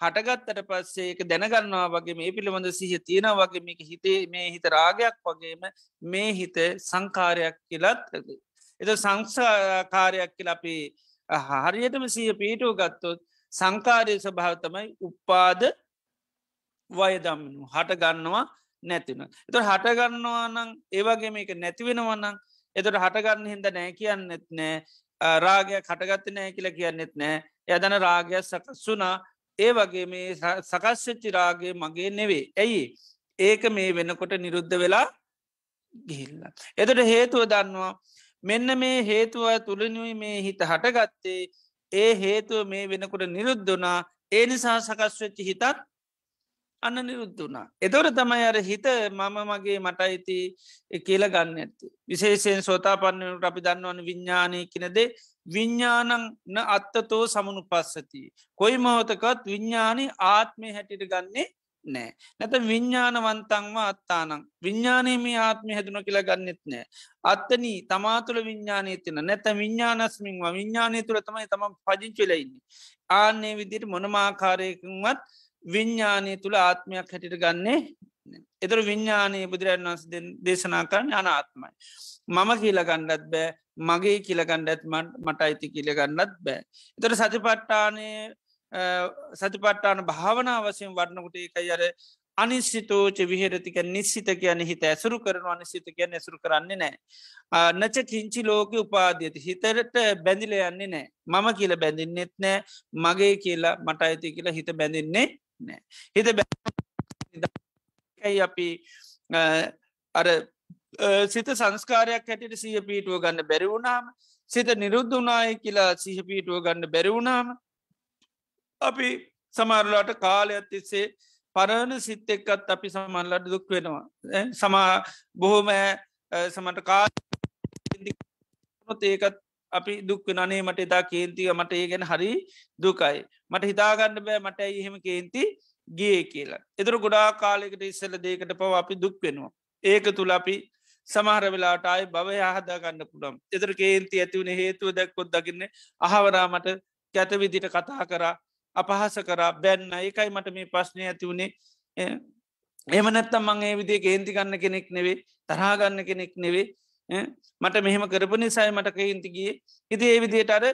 හටගත්තට පස්සේ එක දැනගන්නවා වගේ මේ පිළිබඳ සිහ තියෙන වගේ මේක හිතේ මේ හිත රාගයක් වගේම මේ හිත සංකාරයක් කියලත් එත සංසාකාරයක් කියල අපි හරියටම සිය පීටුව ගත්තොත් සංකාරය ස්වභාවතමයි උපාද වයදම්මනු හට ගන්නවා නැතින. එත හටගන්නවා නං ඒවගේ මේක නැතිවෙනවන්නන් එතට හටගන්න හිද නෑ කියන්නෙත් නෑ රාගයක් හටගත්ත නෑ කියල කියන්නෙත් නෑ යදන රාගයක් සකස්සුනා ඒ වගේ මේ සකස්්‍යච්චි රාගේ මගේ නෙවේ. ඇයි ඒක මේ වෙනකොට නිරුද්ධ වෙලා ගිහිල්ල. එතට හේතුව දන්නවා මෙන්න මේ හේතුව තුළනුයි මේ හිත හටගත්තේ ඒ හේතුව මේ වෙනකොට නිරුද්ධනා ඒ නිසා සකස්වෙච්චි හිතත් අන්න නිරුද්ධ වනා. එතොට තමයි අර හිත මම මගේ මට අයිති කියල ගන්න ඇති. විශේෂයෙන් සෝතා පන්නට අපි දන්නවන විඤ්ඥානය කියනදේ විඤ්ඥානං න අත්තතෝ සමනු පස්සති. කොයි මොහොතකත් විඤ්ඥානී ආත්මය හැටිට ගන්නේ නෑ. නැත විඤ්ඥානවන්තංව අත්තානං විඤ්ඥානයම ආත්මය හැදුන කියලා ගන්නෙත් නෑ. අත්තනී තමාතුළ විඤ්ඥානය තින නැත විඤ්ඥානස්මින්ම විඤ්ඥානය තුළ තමයි තම පජිංචලඉන්නේ. ආන්නේ විදිට මොනමාකාරයකවත් විඤ්ඥානය තුළ ආත්මයක් හැටිට ගන්නේ එතර විඤ්ඥානයේ බුදුරන් වන්ස දේශනා කරන්න අනාත්මයි. මම කියල ගණ්ඩත් බෑ මගේ කියලගණ්ඩත් මට අයිති කියලගන්නත් බෑ. එතට සතිපට්ටානය සතිපට්ටාන භාවනා වසයෙන් වඩනකොට එකයි අර අනිස්සිතෝච විහරතික නිශ්සිත කියන හිත ඇසුරු කරන අනිසිත කියන ඇසුරු කරන්නේ නෑ. නච කිංචි ලෝක උපාධියති හිතරට බැඳිල යන්නේ නෑ මම කියල බැඳින්නෙත් නෑ මගේ කියලා මට අයිති කියලා හිත බැඳින්නේ නෑ. හිත බැයි අපි අර සිත සංස්කාරයක් හැටිට සිය පීටුව ගන්න බැරිවුණාම සිත නිරුද්ධ වනාය කියලා සිහ පීටුව ගන්න බැරිවුණාම අපි සමරලාට කාලයක් තිස්සේ පරණ සිත් එක්කත් අපි සමල්ලට දුක් වෙනවා. සමා බොහෝම සමට කා ඒකත් අපි දුක් නනේ මට එතා කේන්තිය මට ඒ ගැන හරි දුකයි. මට හිතාගන්න බෑ මට එහෙම කේන්ති ගේ කියලා. එතුර ගොඩා කාලෙකට ඉස්සල දේකට පව අපි දුක් වෙනවා. ඒක තුළ අපි සමහර වෙලාට අයි භවය හදා ගන්න පුළම් එතර කේන්ති ඇතිවුණ හේතුව දැක්කොත් දකින්න අහවරාමට කැත විදිට කතා කරා අපහස කරා බැන්න. ඒකයි මට මේ ප්‍රශ්නය ඇතිවුණේ එම නැත්තම් මං ඒ විදිේ කේන්ති ගන්න කෙනෙක් නෙවේ තරහාගන්න කෙනෙක් නෙවේ මට මෙහෙම කරපු නිසායි මට කේන්තිගේ හිති ඒ විදියට අර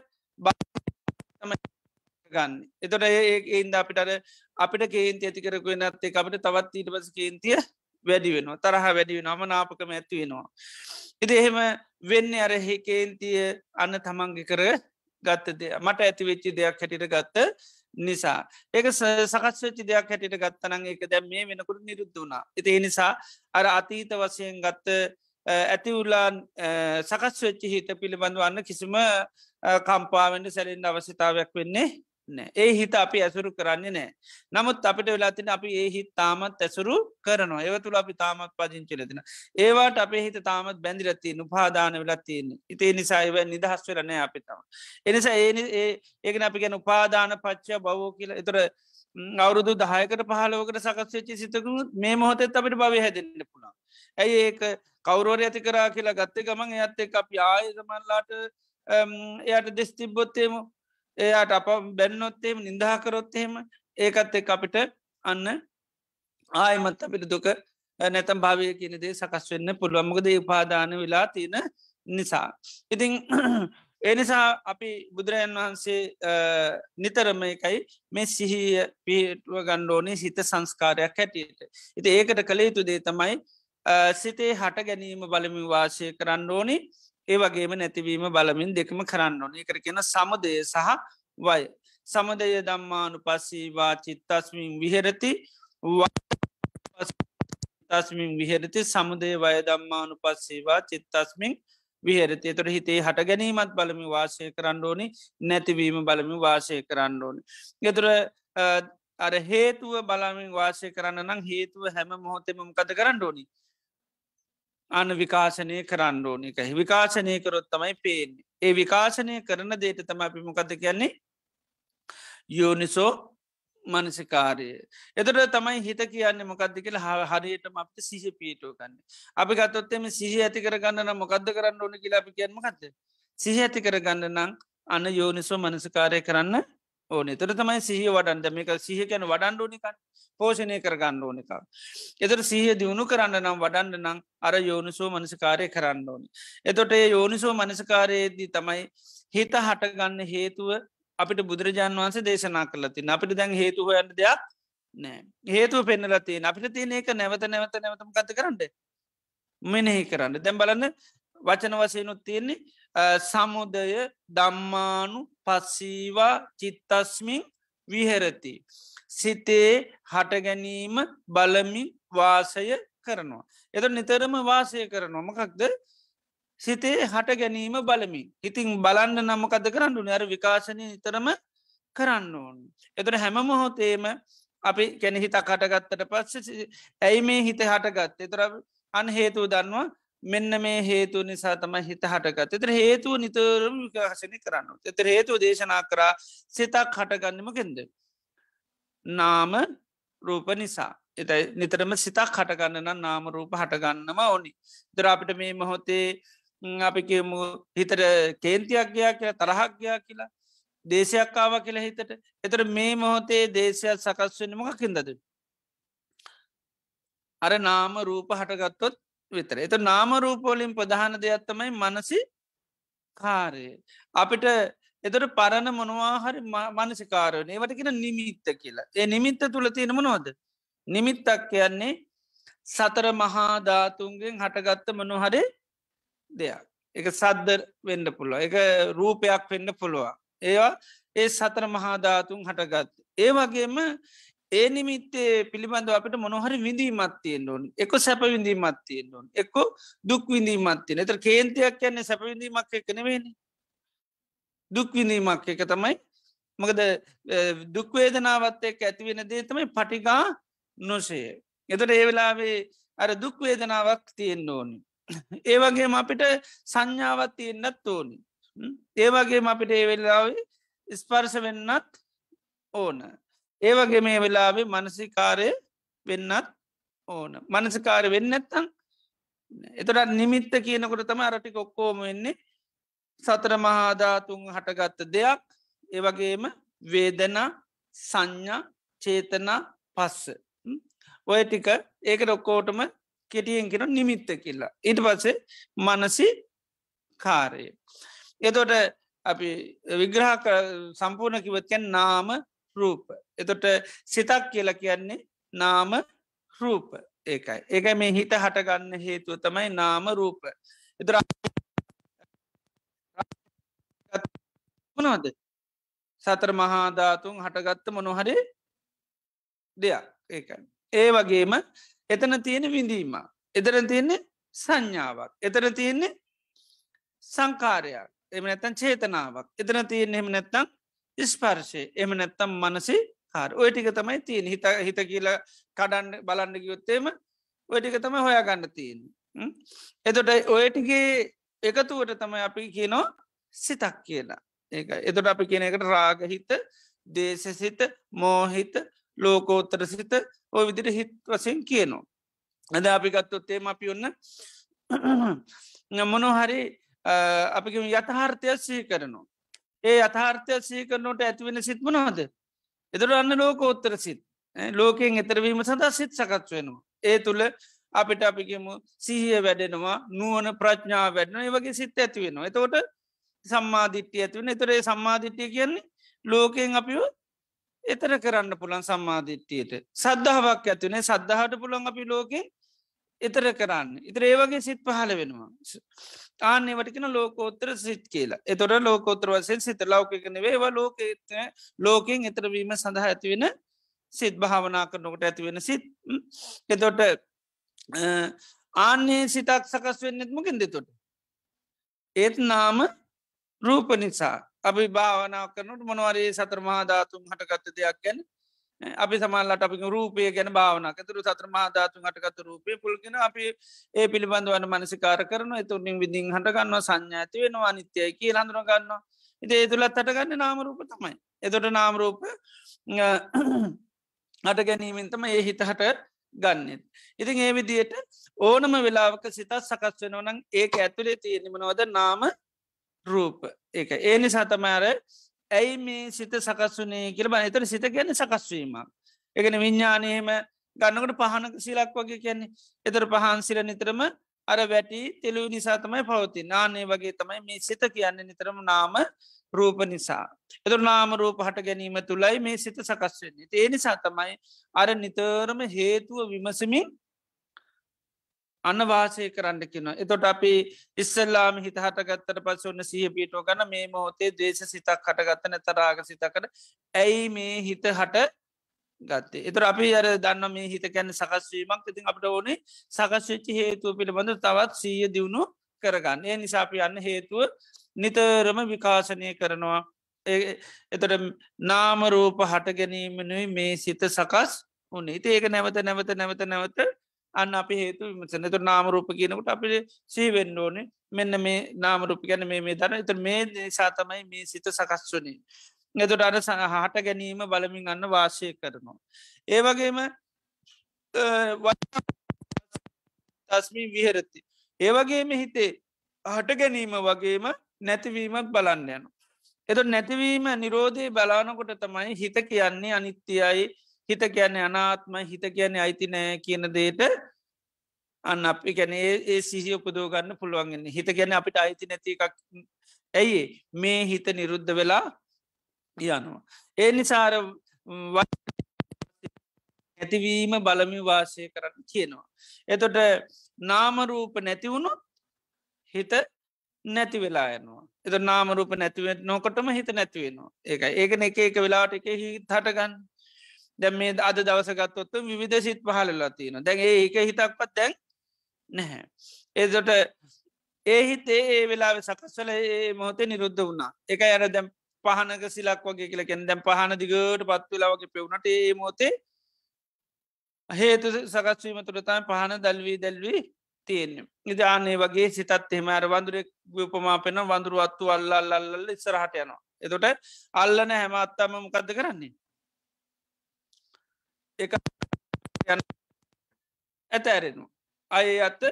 ගන්න. එතොට ඒඉද අපිටර අපිට කේන්ති ඇති කරකුව නැත්තේ අපට තවත් ඊට පස කේන්තිය වැඩි වෙනවා. තරහ වැඩි වෙන ම නාපකම ඇති වෙනවා. ඉති එහෙම වෙන්න අර හේකේන්තිය අන්න තමන්ගි කර ගත්තද මට ඇති වෙච්චි දෙයක් හැටිට ගත්ත නිසා. ඒක සකස්වෙච්චි දෙයක් හැටිට ගත්තනං එක දැම් මේ වෙනකුට නිරුද්ධ වුණා. එති නිසා අර අතීත වසයෙන් ගත්ත ඇති උල්ලාන් සකස් වෙච්චි හිත පිළිබඳ වන්න කිසිම කම්පාවෙන්ට සැලින් අවශ්‍යතාවයක් වෙන්නේ නෑ. ඒ හිත අපි ඇසුරු කරන්නේ නෑ. නමුත් අපිට වෙලාතින අපි ඒ හිත් තාමත් ඇසුරු කරනවා. ඒව තුළ අපි තාමත් පජංචිලතින ඒවාට අපේ හිත තාමත් බැඳිරත්තිය උපාදාන වෙලත්තියන්නේ ඉතේ නිසායිව නිදහස් වෙලනෑ අපිතම එනිසා ඒ ඒකන අපි ගැන උපාදාන පච්චය බවෝ කියල. එතර අවුරුදු දහයකට පහලෝකට සකස්වෙච්චි සිතකුණුත් මේ මොහොතත් අපිට භව හැදෙන්න්න පුළා ඇයි ඒක කවුරෝර ඇති කරා කියලා ගත්ත ගමන් ඇත්ත එක අපි ආයසමල්ලාට එයට දෙස් තිබ්බොත්තේම එයාට අප බැන්නොත්තේම නිදහකරොත්තහෙම ඒකත් එක් අපිට අන්න ආයමත් අපිට දුක නැතම් භාවය කියනදේ සකස් වෙන්න පුළුවන්මකද උපාදාන වෙලා තියෙන නිසා. ඉතිං එනිසා අපි බුදුරජන් වහන්සේ නිතරම එකයි මේ සිහිය පිටුව ගණ්ඩෝනේ සිත සංස්කාරයක් හැටියට. ඉති ඒකට කළ යුතු දේ තමයි සිතේ හට ගැනීම බලමින් වාසය කරන්න ඕනි. ඒ වගේම නැතිවීම බලමින් දෙකම කරන්න ඕන. කර කියෙන සමදය සහ වය. සමදය දම්මානු පස්සීවා චිත්තස්මින් විහෙරති. තස්මින් විහෙරති. සමුදේ වය දම්මානු පස්සේවා චිත්තස්මින් විහෙරති. තොර හිතේ හට ගැනීමත් බලමි වාසය කරන්න ඕනි. නැතිවීම බලමි වාසය කරන්න ඕනි. ගෙතුර අර හේතුව බලමින් වාසය කරන්න නම් හේතුව හැම මොහොතෙම කත කරන්න ඕනි. අන විකාශනය කරන්න ඕනි එක. විකාශනය කරොත් තමයි පේන්නේ. ඒ විකාශනය කරන දේට තම අපි මොකද කියන්නේ? යෝනිසෝ මනසිකාරය එතට තමයි හිත කියන්න මොකක්ද කියල හරියටම අපට සිහ පීටෝ කන්න අපි ගත්තොත්තෙම සිහ ඇති කරගන්න මොකක්ද කරන්න ඕන කියලා අපි කියන්නමකක්ද සිහ ඇති කරගන්න නං අන්න යෝනිසෝ මනසිකාරය කරන්න ඕනේ. තර තමයි සිහ වඩන්ද මේක සිහ කැන වඩන්ඩ ඕනික පෝෂණය කරගන්න ඕන එක. එතට සීහ දියුණු කරන්න නම් වඩන්න නම් අර යෝනිසෝ මනසකාරය කරන්න ඕනි. එතොට ඒ යෝනිසෝ මනසකාරයේදී තමයි හිත හටගන්න හේතුව අපිට බුදුරජාන් වන්සේ දේශනා කරලති අපිට දැන් හේතු හොයන්න දෙයක් නෑ හේතුව පෙන්නලතිය අපිට තියෙන එක නැවත නැවත නැවතම කත කරන්න? මෙනෙහි කරන්න. දැම් බලන්න වචන වසයනුත් තියෙන්නේ සමුදය දම්මානු පස්සීවා චිත්තස්මින් විහෙරති. සිතේ හටගැනීම බලමින් වාසය කරනවා. එත නිතරම වාසය කරනවා මොකක්ද සිතේ හට ගැනීම බලමින් ඉතිං බලන්න නමකද කරන්නු අර විකාශනය නිතරම කරන්න ඕන්. එතට හැම මොහොතේම අපි කැන හිතක් හටගත්තට පස්ස ඇයි මේ හිත හටගත් එතර අන් හේතුව දන්නවා මෙන්න මේ හේතු නිසා තමයි හිත හටගත් එතර හේතුව නිතරම විකාශනය කරන්න. එතර හේතුව දේශනා කරා සිතක් හටගන්නමකෙන්ද. නාම රූප නිසා එතයි නිතරම සිතක් හටගන්න නම් නාම රූප හටගන්නම ඕනි. දරාපිට මේ මොහොතේ අපි කියමු හිතට කේන්තියක් ගයා කියලා තරහක් ගයා කියලා දේශයක් කාව කියලා හිතට එතර මේ මොහොතේ දේශයක් සකස් වෙන මොකකින්දද. අර නාම රූප හටගත්තොත් විතර එත නාම රූපෝලින් ප්‍රධාන දෙයක්ත්තමයි මනසි කාරය. අපිට එතට පරණ මොනවාහරි මනසිකාරයන. ඒවටකෙන නිමිත්ත කියලා. ඒ නිමිත්ත තුළ තියෙන මොනවද. නිමිත්තක් කියන්නේ සතර මහාධාතුන්ගෙන් හටගත්ත මොනොහරේ දෙයක්. එක සද්ද වෙන්න පුළුව එක රූපයක් වෙන්න පුළුවන්. ඒවා ඒ සතර මහාධාතුන් හටගත්. ඒ වගේම ඒ නිමිත්තේ පිළිබඳව අපට මොනොහරි විඳීමත්තියෙන් ඕන්. එක සැප විඳීමත්තියෙන් ඕන්. එක්ක දුක් විඳීමත්තිය එතර කේන්තියක් කියන්නේ සැප විඳීමක් එක නෙවෙන දුක් විඳීමක් එක තමයි. මකද දුක්වේදනාවත් එක් ඇතිවෙන දේ තමයි පටිගා නොසය. එතට ඒ වෙලාවේ අර දුක්වේදනාවක් තියෙන් ඕනි. ඒවගේම අපිට සංඥාවත් තියෙන්න්නත් ඕනි. ඒවගේ අපිට ඒ වෙලාවේ ස්පර්ශ වෙන්නත් ඕන. ඒවගේ මේ වෙලාවේ මනසිකාරය වෙන්නත් ඕන මනසිකාර වෙන්නත්තං එතොට නිමිත්ත කියනකොට තම අරටි කොක්කෝම වෙන්නේ සතර මහාධාතුන් හටගත්ත දෙයක් ඒවගේම වේදනා සංඥා චේතනා පස්ස ඔය ටික ඒක රොක්කෝටම කෙටියෙන් කෙන නිමිත්ත කියලා. ඉට පස්සේ මනසි කාරය. එතොට අපි විග්‍රහ සම්පූර්ණ කිවත්කැන් නාම රූප. එතොට සිතක් කියලා කියන්නේ නාම රූප ඒකයි. ඒකයි මේ හිත හටගන්න හේතුව තමයි නාම රූප. එතර මොනවද සතර මහාධාතුන් හටගත්ත මොනොහරි දෙයක් ඒකයි. ඒ වගේම එතන තියෙන විඳීම. එතර තියෙන්නේ සංඥාවක්. එතර තියෙන්නේ සංකාරයක් එම නැත්තන් චේතනාවක්. එතන තියෙන් එහෙම නැත්තම් ස්පර්ශය එම නැත්තම් මනසි කාර ඔය ටික තමයි තියෙන හිත හිත කියලා කඩන්න බලන්න ගයොත්තේම ඔය ටික තම හොයා ගන්න තියෙන. එතොට ඔයටිගේ එකතුවට තමයි අපි කියනෝ සිතක් කියලා ඒ එතොට අපි කියන එකට රාගහිත දේශසිත මෝහිත ලෝකෝත්තර සිත ඔය විදිට හිත් වසයෙන් කියනවා. ඇද අපි ගත්තොත්තේම අපි ඔන්න මොනො හරි අපි යථහාර්ථය සී කරනවා. ඒ අථාර්ථය සී කරනට ඇතිවෙන සිත්මනොද. එදර අන්න ලෝකෝත්තර සිත්. ලෝකෙන් එතරවීම සඳහා සිත් සකත් වෙනවා. ඒ තුළ අපිට අපිගේමු සිහිය වැඩෙනවා නුවන ප්‍රඥා වැඩන වගේ සිත් ඇති වෙනවා. එතවට සම්මාධිට්්‍යය ඇතිවෙන එතරේ සම්මාධිට්්‍යය කියන්නේ ලෝකෙන් අපිෝ එතර කරන්න පුළන් සම්මාධිට්්‍යයට සද්ධාවක් ඇතිවනේ සද්ධහට පුළන් අපි ලෝකෙ එතර කරන්න. ඉතර ඒවගේ සිත් පහල වෙනවා. ආන්නේ වටිකන ලෝකෝත්තර සිත් කියලා. එතොට ලෝකෝත්‍ර වසෙන් සිත ලෞකකන වේවා ලෝක ලෝකෙන් එතරවීම සඳහා ඇතිවෙන සිත් භාවනා කරනකොට ඇතිවෙන සිත්. එතොට ආන්නේ සිතක් සකස් වෙන්නෙත් මකින් දෙතොට ඒත් නාම රූප නිසා. අපි භාවනා කරනට මොනවරේ සතර මහාධාතුන් හටගත්ත දෙයක් ගැන අපි සමල්ලට අපි රූපය ගැන භාවන තුරු සතර මහාධාතුන් හටගත රූපය පුල්ගෙන අපි ඒ පිළිබඳ වන මනසිකාර කරන එතුනින් විදිින් හටගන්න සංඥාති වෙනවා අනිත්‍යය කිය හඳුන ගන්න ඉති තුළත් හටගන්න නාමරූප තමයි. එතොට නාමරූප හට ගැනීමෙන්තම ඒ හිත හට ගන්නෙත්. ඉතින් ඒ විදියට ඕනම වෙලාවක සිතත් සකස් වෙනවනං ඒක ඇතුළේ තියෙනමනවද නාම රූප. ඒක. ඒ නිසා තමෑර ඇයි මේ සිත සකස්වනේ කියල බ එතර සිත ගැන සකස්වීමක් එකන විඤ්ඥානයම ගන්නකට පහනක සිලක් වගේ කියන්නේ එතර පහන්සිර නිතරම අර වැටි තෙලු නිසා තමයි පවති නානේ වගේ තමයි මේ සිත කියන්න නිතරම නාම රූප නිසා. එතුර නාම රූප හට ගැනීම තුළයි මේ සිත සකස් වෙන්නේ. ඒ නිසා තමයි අර නිතරම හේතුව විමසමින් අන්න වාසය කරන්න කියෙන. එතොට අපි ඉස්සල්ලාම හිත හටගත්තට පස ඔන්න සහ පිටෝ ගන මේ මොහොතේ දේශ සිතක් හටගත්තන තරාග සිතකට ඇයි මේ හිත හට ගත්තේ එතර අපි අර දන්න මේ හිත කැන්න සකස්වීමක් ඉතින් අපට ඕනේ සකස්වෙච්චි හේතුව පිළිබඳ තවත් සීය දියුණු කරගන්න. ඒ නිසාපි යන්න හේතුව නිතරම විකාශනය කරනවා. එතට නාමරූප හට ගැනීමනුයි මේ සිත සකස් උනේ ඒක නැවත නැවත නැවත නැවත අන්න අපි හේතු විමසන තු නාමරූප කියනකට අපි සීවෙන්න ඕනේ මෙන්න මේ නාමරූප ගැන මේ මේ දන එත මේ නිසා තමයි මේ සිත සකස් වනේ එතුට අර හට ගැනීම බලමින් අන්න වාශය කරනවා. ඒ වගේම තස්මී විහරති. ඒවගේම හිතේ හට ගැනීම වගේම නැතිවීමත් බලන්න යන. එතු නැතිවීම නිරෝධය බලානකොට තමයි හිත කියන්නේ අනිත්‍යයි හිත කියන්නේ අනාත්ම හිත කියන්නේ අයිති නෑ කියන දේට අන්න අපි ගැන ඒ සිහිය උපදෝ ගන්න පුළුවන්ගන්න හිත ගැන අපිට අයිති නැති එකක් ඇයි මේ හිත නිරුද්ධ වෙලා යනවා. ඒ නිසාර ඇතිවීම බලමි වාසය කරන්න කියනවා. එතොට නාමරූප නැතිවුණු හිත නැති වෙලා යනවා. එත නාමරූප නැතිවෙන් නොකටම හිත නැතිවෙනවා. ඒක ඒකන එක එක වෙලාට එක හිත් හටගන්න දැම් මේ අද දවසගත්තොත්තු විවිධ සිත් පහලලා තියෙන දැන් ඒ එක හිතක්පත් දැන් නැහැ. ඒදොට ඒ හිතේ ඒ වෙලා සකස්වල ඒ මොහොතේ නිරුද්ධ වුණා එක අර දැම් පහනක සිලක් වගේ කියලකෙන් දැම් පහන දිගට පත්වෙලාවගේ පෙවුණට ඒ මෝතේ හේතු සකස්වීම තුරතම පහන දැල්වී දැල්වී තියෙන්නේ. ඉදානේ වගේ සිතත් එහෙම අර වඳුරෙක් උපමා පෙන වඳුරු අත්තු අල්ල අල්ලල්ල ඉස්සරහට යනවා. එතොට අල්ලන හැම අත්තම මොකක්ද කරන්නේ. එක ඇත ඇරෙනු. අය අත්ත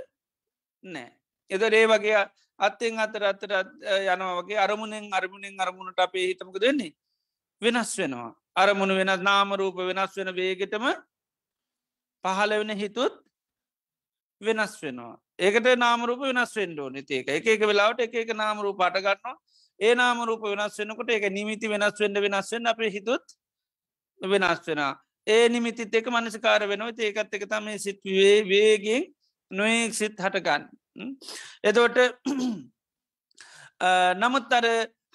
නෑ. එද ඒ වගේ අත්තෙන් අතර අතර යනවගේ අරමුණෙන් අරමුණෙන් අරමුණට අපේ හිතමක දෙන්නේ වෙනස් වෙනවා. අරමුණ වෙනස් නාමරූප වෙනස් වෙන වේගෙටම පහල වෙන හිතුත් වෙනස් වෙනවා. ඒකට නාමරූප වෙනස් වෙන්ඩෝ නතිේක එක එක වෙලාවට එක එක නාමරූ පටගන්නවා ඒ නාමරූප වෙනස් වෙනකොට එක නිමිති වෙනස් වෙන්ඩ වෙනස් වෙන්න අපේ හිතුත් වෙනස් වෙන ඒ නිමිතිත් එක මනසකාර වෙනවා. ඒකත් එක තම සිත් වේගෙන් නොයෙක් සිත් හටගන්න. එතෝට නමුත් අර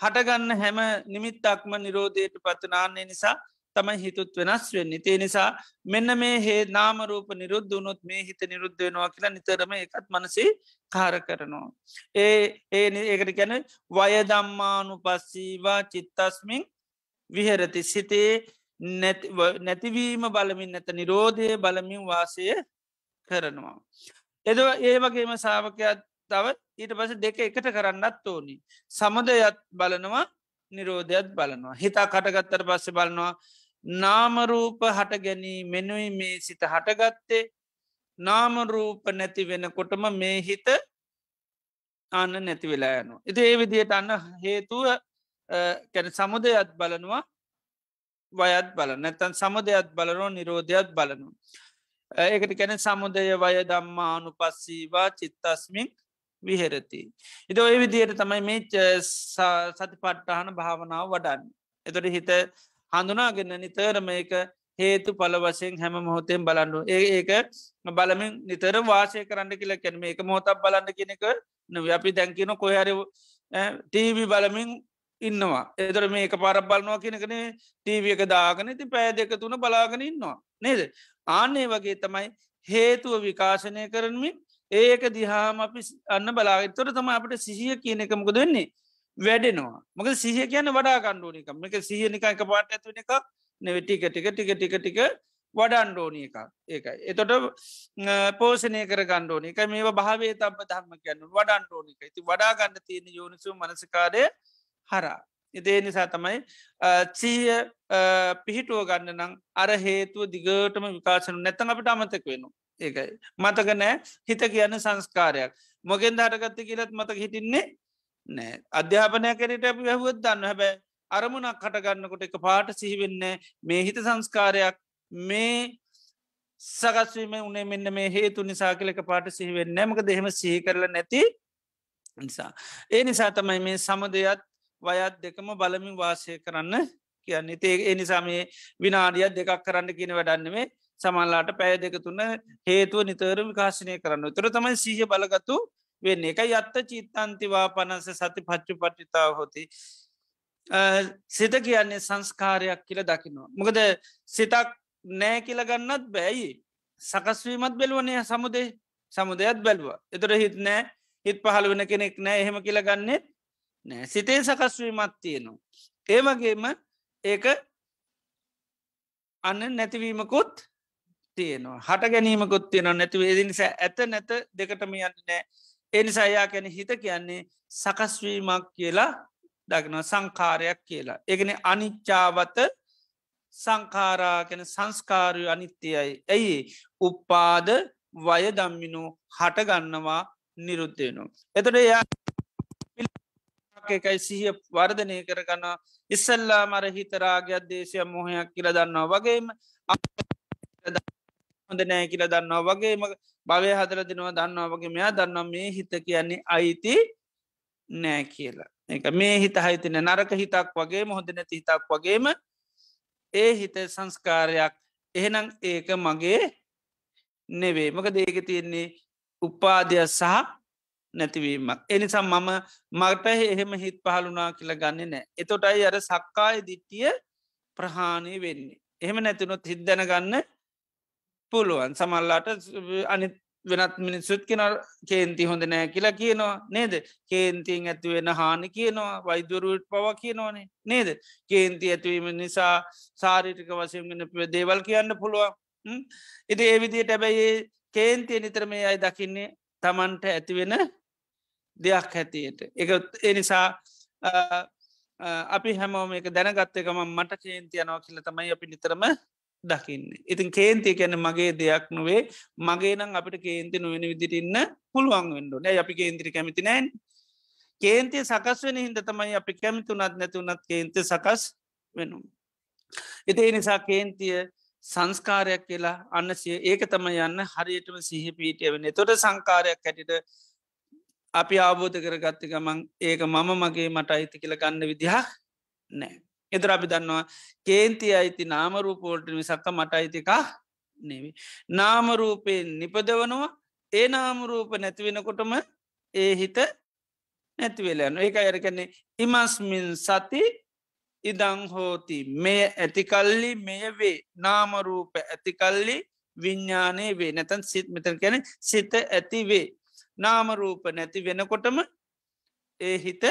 හටගන්න හැම නිමිත්තක්ම නිරෝධයට පත්වනාන්නේ නිසා තමයි හිතුත් වෙනස් වෙන්නේ. තේ නිසා මෙන්න මේ හේ නාමරූප නිරුද්ධ වනොත් මේ හිත නිරුද්ධ වෙනවා කියලා නිතරම එකත් මනසේ කාර කරනවා. ඒ ඒ ඒකට ගැන වයදම්මානු පස්සීවා චිත්තස්මින් විහරති. සිතේ නැතිවීම බලමින් නැත නිරෝධය බලමින් වාසය කරනවා. එද ඒ වගේම සාාවකයක් තව ඊට පස දෙක එකට කරන්නත් ඕනි. සමදයත් බලනවා නිරෝධයත් බලනවා. හිතා කටගත්තර පස්සෙ බලනවා නාමරූප හට ගැනී මෙනුයි මේ සිත හටගත්තේ නාමරූප නැති වෙනකොටම මේ හිත අන්න නැති වෙලා යනු. ඉති ඒ විදියට අන්න හේතුව කැන සමුදයත් බලනවා වයත් බල නැතන් සමදයත් බලනෝ නිරෝධයත් බලනවා. ඒකට කැන සමුදය වය දම්මානු පස්සීවා චිත්තස්මින් විහෙරති. ඉද ඔය විදියට තමයි මේ සති පට්ටහන භාවනාව වඩන්න. එතොට හිත හඳුනාගන්න නිතරම එක හේතු පල වසයෙන් හැම මොහොතෙන් බලන්නු ඒ ඒක බලමින් නිතර වාසය කරන්න කියල කැනම එක මොහොතක් බලන්න කෙනෙක නව අපි දැන්කින කොහර ටීවි බලමින් ඉන්නවා. එතර මේ එක පාරක් බලනවා කෙනකන ටීව එක දාගන ති පෑ දෙක තුන බලාගෙන ඉන්නවා. නේද? ආන්නේ වගේ තමයි හේතුව විකාශනය කරමින් ඒක දිහාම අපි අන්න බලාගතොර තම අපට සිහිය කියන එකමක දෙන්නේ වැඩෙනවා. මොක සිහිය කියන වඩා කණ්ඩුවනිකම එක සිහියනික එක පාට ඇතුවන එක නෙවෙටික ටික ටික ටික ටික වඩන්ඩෝනි එක ඒකයි. එතොට පෝෂණය කර ගණ්ඩෝනි එක මේ භාවේ තබ ධර්ම කියන්න වඩන්ඩෝනික ඇති වඩා ගන්න තියෙන යෝනිසු මනසකාරය හරා ඉදේ නිසා තමයි චීය පිහිටුව ගන්න නම් අර හේතුව දිගටම විකාශන නැතන් අපට අමතක වෙන ඒකයි. මතක නෑ හිත කියන්න සංස්කාරයක්. මොගෙන් හටගත්ත කියලත් මතක හිටින්නේ නෑ අධ්‍යාපනය කරට අපි හැහුවත් දන්න හැබැ අරමුණක් කටගන්නකොට එක පාට සිහිවෙන්න මේ හිත සංස්කාරයක් මේ සකස්වීම උනේ මෙන්න මේ හේතු නිසා කලක පාට සිහිවෙන්න මක දෙහෙම සිහි කරල නැති නිසා. ඒ නිසා තමයි මේ සමදයත් වයත් දෙකම බලමින් වාසය කරන්න කියන්නේ. ඒ ඒ නිසා මේ විනාඩියත් දෙකක් කරන්න කියන වැඩන්නෙමේ සමල්ලාට පැය දෙක තුන්න හේතුව නිතර විකාශනය කරන්න. තුර තමයි සීහ බලගතු වෙන්න. එක යත්ත චිත්තන්තිවා පනස සති පච්චු පට්ටිතාව හොති සිත කියන්නේ සංස්කාරයක් කියල දකිනවා. මොකද සිතක් නෑ කියලගන්නත් බෑයි සකස්වීමත් බැලුවනය සමුදේ. සමුදයත් බැලවා. එතුර හිත් නෑ. හිත් පහළ වෙන කෙනෙක් නෑ එහෙම කියලගන්නෙත් නෑ සිතේ සකස්වීමත් තියෙනවා. ඒවගේම ඒක අන්න නැතිවීමකුත් තියෙනවා හට ගැනීමකුත් තියෙන නැතිව එදි නිසා ඇත නැත දෙකටම යන්න නෑ එනිසා යා කැන හිත කියන්නේ සකස්වීමක් කියලා දක්න සංකාරයක් කියලා. එකන අනිච්චාවත සංකාරා කැන සංස්කාරය අනිත්‍යයයි. ඇයි උප්පාද වය දම්මිනු හටගන්නවා නිරුද්ධයනු. එතට එයා එකයි සිහිය වර්ධනය කරගන්න ඉස්සල්ලා මර හිතරාගයක් දේශය මොහයක් කියල දන්නවා වගේම හොඳ නෑ කියල දන්නවා වගේම භවය හදර දෙනවා දන්නවා වගේ මෙයා දන්නවා මේ හිත කියන්නේ අයිති නෑ කියලා. එක මේ හිත හිතන නරක හිතක් වගේ මොහොද නැති හිතක් වගේම ඒ හිත සංස්කාරයක්. එහෙනම් ඒක මගේ නෙවේ මක දේක තියෙන්නේ උපාදය සහ නැතිවීමක්. එනිසා මම මට එහෙම හිත් පහළුනා කියලා ගන්න නෑ. එතොටයි අර සක්කාය දිට්ටිය ප්‍රහාණය වෙන්නේ. එහෙම නැතිනොත් හිද්දැන ගන්න පුළුවන්. සමල්ලාට අනිත් වෙනත් මිනිස්සුත් කෙන කේන්ති හොඳ නෑ කියලා කියනවා. නේද? කේන්තිීන් ඇතිවෙන හානි කියනවා වෛදුරුවට පව කියනවානේ. නේද? කේන්ති ඇතිවීම නිසා සාරිටික වසයගෙන දේවල් කියන්න පුළුවන්. ඉති ඒවිදියට ඇබැයි කේන්තිය නිතරමේ අයි දකින්නේ තමන්ට ඇතිවෙන දෙයක් හැතියට එක එනිසා අපි හැමෝම එක දැනගත්තකම මට කේන්තියනෝ කියල තමයි අපි නිතරම දකින්න. ඉතින් කේන්තිය කැන මගේ දෙයක් නොවේ මගේ නම් අපිට කේන්ති නොවෙන විදිට ඉන්න පුළුවන් වෙන්ඩු නෑ අපි කේන්තිරි කැමති නෑන් කේන්තිය සකස් වෙන හිද තමයි අපි කැමිතුනත් නැතුනත් කේන්ති සකස් වෙනු. එති නිසා කේන්තිය සංස්කාරයක් කියලා අන්නසිය ඒක තම යන්න හරියටම සිහ පීටිය වෙන තොට සංකාරයක් හැටිට අපි ආබෝධ කරගත්ත ගමන් ඒක මම මගේ මට අයිති කියල ගන්න විදිහා නෑ. එදර අපි දන්නවා කේන්ති අයිති නාමරූපෝල්ට විසක්ක මට අයිතිකා නෙවි. නාමරූපයෙන් නිපදවනවා. ඒ නාමරූප නැතිවෙනකොටම ඒ හිත නැතිවෙලයන්න ඒක අයරකන්නේ ඉමස්මින් සති ඉදං හෝති. මෙය ඇතිකල්ලි මෙය වේ. නාමරූප ඇතිකල්ලි විඤ්ඥානය වේ. නැතන් සිත් මෙතන් කැන සිත ඇති වේ. නාමරූප නැති වෙනකොටම ඒ හිත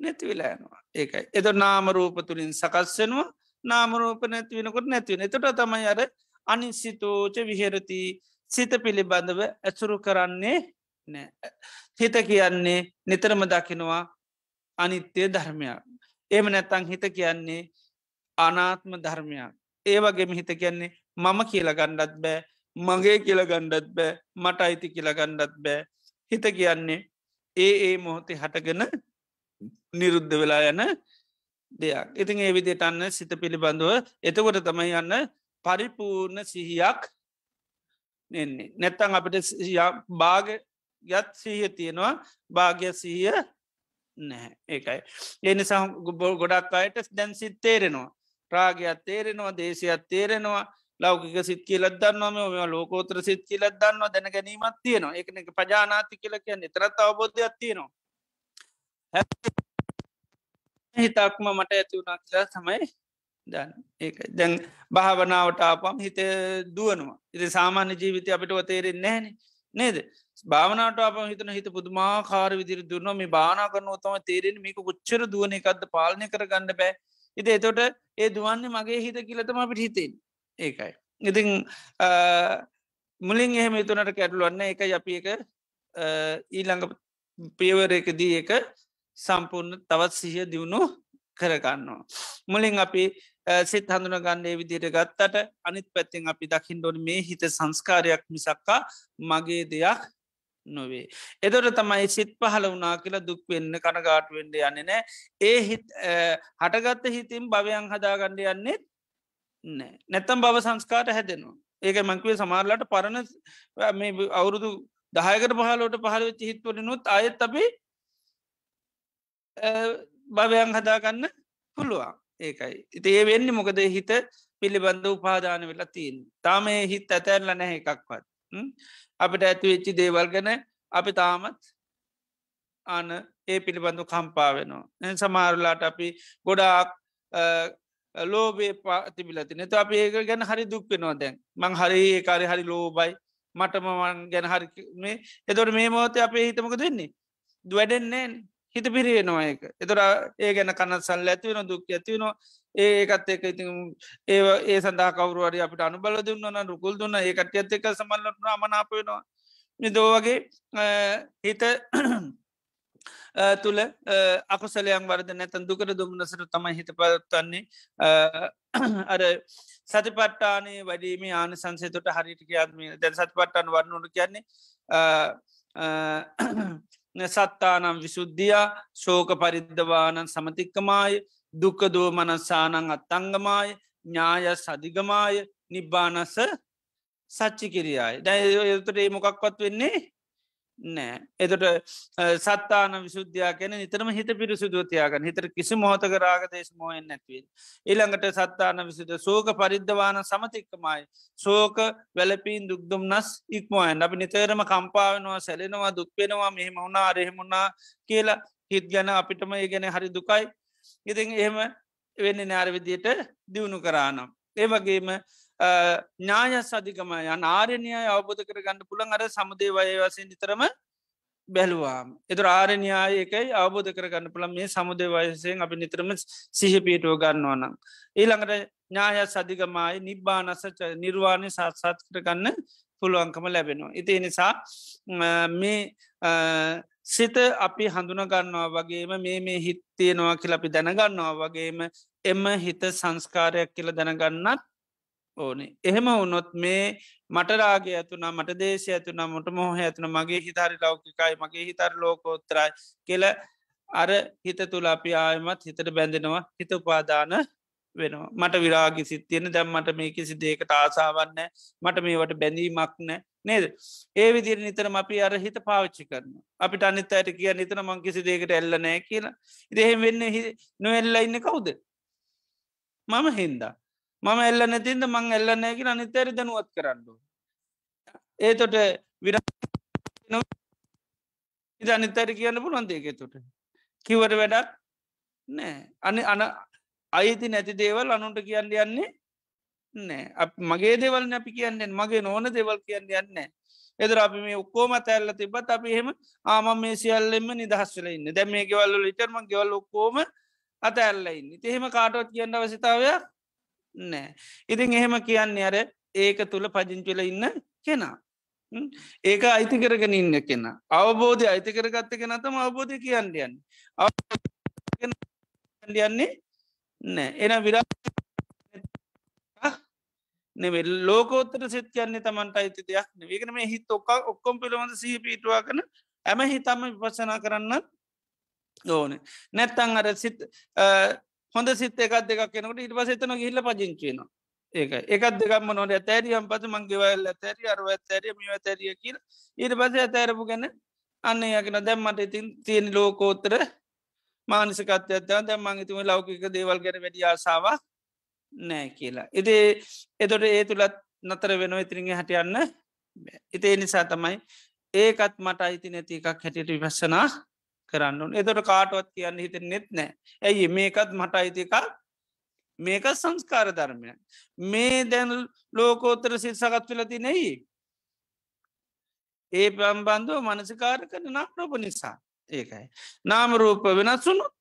නැතිවෙලායනවා ඒකයි. එද නාමරූප තුළින් සකස්වෙනවා නාමරූප නැති වෙනකොට නැතිවෙන එතට තමයි අර අනිසිතෝච විහෙරති සිත පිළිබඳව ඇසුරු කරන්නේ නෑ. හිත කියන්නේ නිතරම දකිනවා අනිත්‍යය ධර්මයක්. එම නැත්තං හිත කියන්නේ අනාත්ම ධර්මයක්. ඒ වගේම හිත කියන්නේ මම කියල ගණ්ඩත් බෑ. මගේ කියල ගණ්ඩත් බෑ මට අයිති කියල ගණ්ඩත් බෑ. හිත කියන්නේ ඒ ඒ මොහොතේ හටගෙන නිරුද්ධ වෙලා යන දෙයක්. ඉතින් ඒ විදියට අන්න සිත පිළිබඳුව එතකොට තමයි යන්න පරිපූර්ණ සිහියක් නෙන්නේ නැත්තං අපට භාග යත් සීහ තියෙනවා. භාග්‍ය සීය නැහැ. ඒකයි. එනිසා ගොඩක් අයට දැන් සිත් තේරෙනවා. රාගයක් තේරෙනවා දේශයක් තේරෙනවා. ලෞකික සිත් කියලත් දන්නම මෙ ලෝකෝත්‍ර සිත් කියලත් දන්නවා දැන ගැනීමත් තියෙනවා. එක එක පජානාති කියල කියන්න. තරත් අවබෝධයක් තියෙනවා. හිතක්ම මට ඇති වුණා කියලා තමයි දන්න. ඒ දැන් භාවනාවට ආපම් හිත දුවනවා. ඉති සාමාන්‍ය ජීවිතය අපිට තේරෙන් නෑන නේද? භාවනට අප හිතන හිත පුදුමා කාර විදිර දුන්න මේ බානා කරන තම තේරෙන මේක කොච්චර දුවන එකක්ද පාලනය කර ගන්න බෑ. ඉති එතොට ඒ දුවන්නේ මගේ හිත කියලතම අපිට හිතෙන් ඒකයි ඉතිං මුලින් එහෙම තුනට කැටලුවන්න එක අපි එක ඊළඟ පියවරයකදී එක සම්පූර්ණ තවත් සිහිය දියුණු කරගන්නවා. මුලින් අපි සිත් හඳුන ගන්නේ විදියට ගත්තට අනිත් පැත්තිෙන් අපි දකිින් ඩොන මේ හිත සංස්කාරයක් මිසක්කා මගේ දෙයක් නොවේ. එදොට තමයි සිත් පහල වනා කියලා දුක් වෙන්න කනගාට වෙන්ඩ යන්න නෑ ඒ හිත් හටගත්ත හිතින් භවයන් හදාගණ්ඩ යන්නෙත් නෑ නැත්තම් බව සංස්කාට හැදෙනවා. ඒක මංකවේ සමාරලට පරණ මේ අවුරුදු දහයකට පහලෝට පහල වෙච්ච හිත්වලනුත් අයත් අපේ භවයන් හදාගන්න පුළුවන්. ඒකයි. ඉති ඒ වෙන්න මොකද? හිත පිළිබඳ උපාදාන වෙලා තිීන් තාම හිත් ඇතැරල නැහැ එකක්වත්. අපිට ඇති වෙච්චි දේවල් ගැන අපි තාමත් අන ඒ පිළිබඳු කම්පා වෙනවා. සමාරලාට අපි ගොඩාක් ලෝබේ පාතිබිලති නත අප ඒක ගැන හරි දුක්පෙනවා දැන්. මං හරි ඒකාරි හරි ලෝබයි මටමවන් ගැන හරි මේ එතොට මේ මෝතය අපේ හිතමක දෙන්නේ දුවැඩෙන්නේ හිත පිරියෙනවා ඒක. එතොර ඒ ගැන කන්න සල් ඇතිවෙන දුක් ඇතිවෙනවා ඒකත් එක ඉති ඒ ඒ සඳහා කවරුවරි අපිට අනුබල දුන්නන රුකුල් දුන්න ඒකට ඇත් එක සමල්ලට අමනාප වෙනවා. නිදෝවගේ හිත තුළ අකුසලයන් වර්ද නැතන් දුකට දුම්නසට තමයි හිත පත්වන්නේ අර සතිපට්ටානේ වැඩීම ආන සංසේතට හරිට කියත්ම දැන් සතිපට්ටන් වන්නනු කියන්නේ සත්තානම් විශුද්ධිය ශෝක පරිද්ධවානන් සමතික්කමාය දුක දෝමනස්සානං අත්තංගමාය ඥාය සදිගමාය නිබ්බානස සච්චි කිරියයි දැ එතට ඒ මොකක්වත් වෙන්නේ නෑ එතට සත්තාන විශුද්ධයා කැන නිතරම හිත පිරිසුදුවතියාගන්න හිතර කිසි මොහතක රාගදේශ මෝයෙන් නැත්වේ. ඉළඟට සත්තාන විසිද සෝක පරිද්ධවාන සමතික්කමයි. සෝක වැලපීන් දුක්දුම්නස් ඉක්මෝයන් අපි නිතරම කම්පාවෙනවා සැලෙනවා දුක්වෙනවා මෙහෙම වුණා අරහෙමුණා කියලා හිත් ගැන අපිටම ඒ ගැන හරි දුකයි ඉතින් එහෙම වෙන්න නාර විදියට දියුණු කරානම්. ඒ වගේම ඥාය සධිකම යන ආරණය අවබෝධ කර ගන්න පුළන් අර සමුදේ වය වසයෙන් නිතරම බැලවාම් එතු ආරණයාය එකයි අවබෝධ කරගන්න පුළන් මේ සමුදේ වයසයෙන් අපි නිතරම සිහිපීටුව ගන්නවනම්. ඊළඟට ඥාය සධිකමයි නිබ්බානස නිර්වාණය සාත්සාත් කරගන්න පුළුවන්කම ලැබෙනවා. ඉති නිසා මේ සිත අපි හඳුනගන්නවා වගේම මේ මේ හිත්තියනවා කියල අපි දැනගන්නවා වගේම එම හිත සංස්කාරයක් කියල දැනගන්නත් ඕනේ. එහෙම වුනොත් මේ මටරාගේ ඇතුනා මට දේශය ඇතුනා මොට මොහ ඇතුන මගේ හිතාරි ලෞකිකයි මගේ හිතර ලෝකෝත්තරයි කියල අර හිත තුළ අපි ආයමත් හිතට බැඳෙනවා හිත උපාදාන වෙනවා. මට විරාගි සිත්තියෙන දැම්මට මේ කිසි දේකට ආසාවන්න මට මේවට බැඳීමක් නෑ නේද? ඒ විදිර නිතරම අපි අර හිත පාවිච්චි කරන අපිට අනිත් අයට කිය නිතර මං කිසි දේකට එල්ල නෑ කියලා. ඉදහෙම වෙන්න නොෙල්ල ඉන්න කවුද? මම හින්දා. මම එල්ල නැතින්ද මං එල්ල නෑකි අනිතැරි දනුවත් කරන්නු ඒතොට විර ඉද අනිතැරි කියන්න පුළන් දේක තුට කිවට වැඩක් නෑ අනි අන අයිති නැති දේවල් අනුන්ට කියන්න යන්නේ නෑ මගේ දෙවල් නැපි කියන්නෙන් මගේ නොන දෙවල් කියන්න යන්න එදර අපි මේ ඔක්කෝම තැල්ල තිබත් අපි එහෙම ආම මේ සියල්ලෙම නිදහස්වල ඉන්න. දැ මේ ගෙවල්ල ලිටර්ම ගෙවල් ඔක්කෝම අත ඇල්ලයින්න එහෙම කාටොත් කියන්න අවසිතාවයක් නෑ. ඉතින් එහෙම කියන්නේ අර ඒක තුළ පජිංචල ඉන්න කෙනා. ඒක අයිති කරගෙන ඉන්න කෙන. අවබෝධය අයිති කරගත්ත කෙනතම අවබෝධය කියන්න යන්න. යන්නේ නෑ. එන විරා නෙවෙල් ලෝකෝත්තර සිත් කියන්නේ තමන්ට අයිති දෙයක් වේගෙන මේ හිත් ඔක්ක ඔක්කොම් පිළවඳ සහ පිටවා කන ඇම හිතම විපසනා කරන්න ඕන. නැත්තං අර සිත් හොඳ සිත් එකක් දෙක් කෙනකට ඉට පසතන හිල්ල පජංචේන ඒක එකත් දෙකම නොට තැරියම් පස මංගේවල්ල තැරි අරුව තැරිය මිව තැරිය කියල ඊට පස ඇතැරපු ගැන අන්න යකන දැම්මට ඉතින් තියෙන ලෝකෝත්තර මානසිකත්යත දැම්මං ඉතුම ලෞකික දේවල් ගැන වැඩි ආසාාවක් නෑ කියලා. ඉති එතොට ඒ තුළත් නතර වෙන ඉතිරිගේ හටියන්න ඉතේ නිසා තමයි ඒකත් මට අයිති නැති එකක් හැටියට විපස්සනා කරන්න එතොට කාටුවත් කියන්න හිත නෙත් නෑ ඇයි මේකත් මට අයිති එකක්. මේක සංස්කාර ධර්මය මේ දැන් ලෝකෝත්තර සිත් සකත් වෙලති නෙයි ඒ පම්බන්ධුව මනසිකාර කරන නාරෝප නිසා. ඒකයි. නාම රූප වෙනස්සුනුත්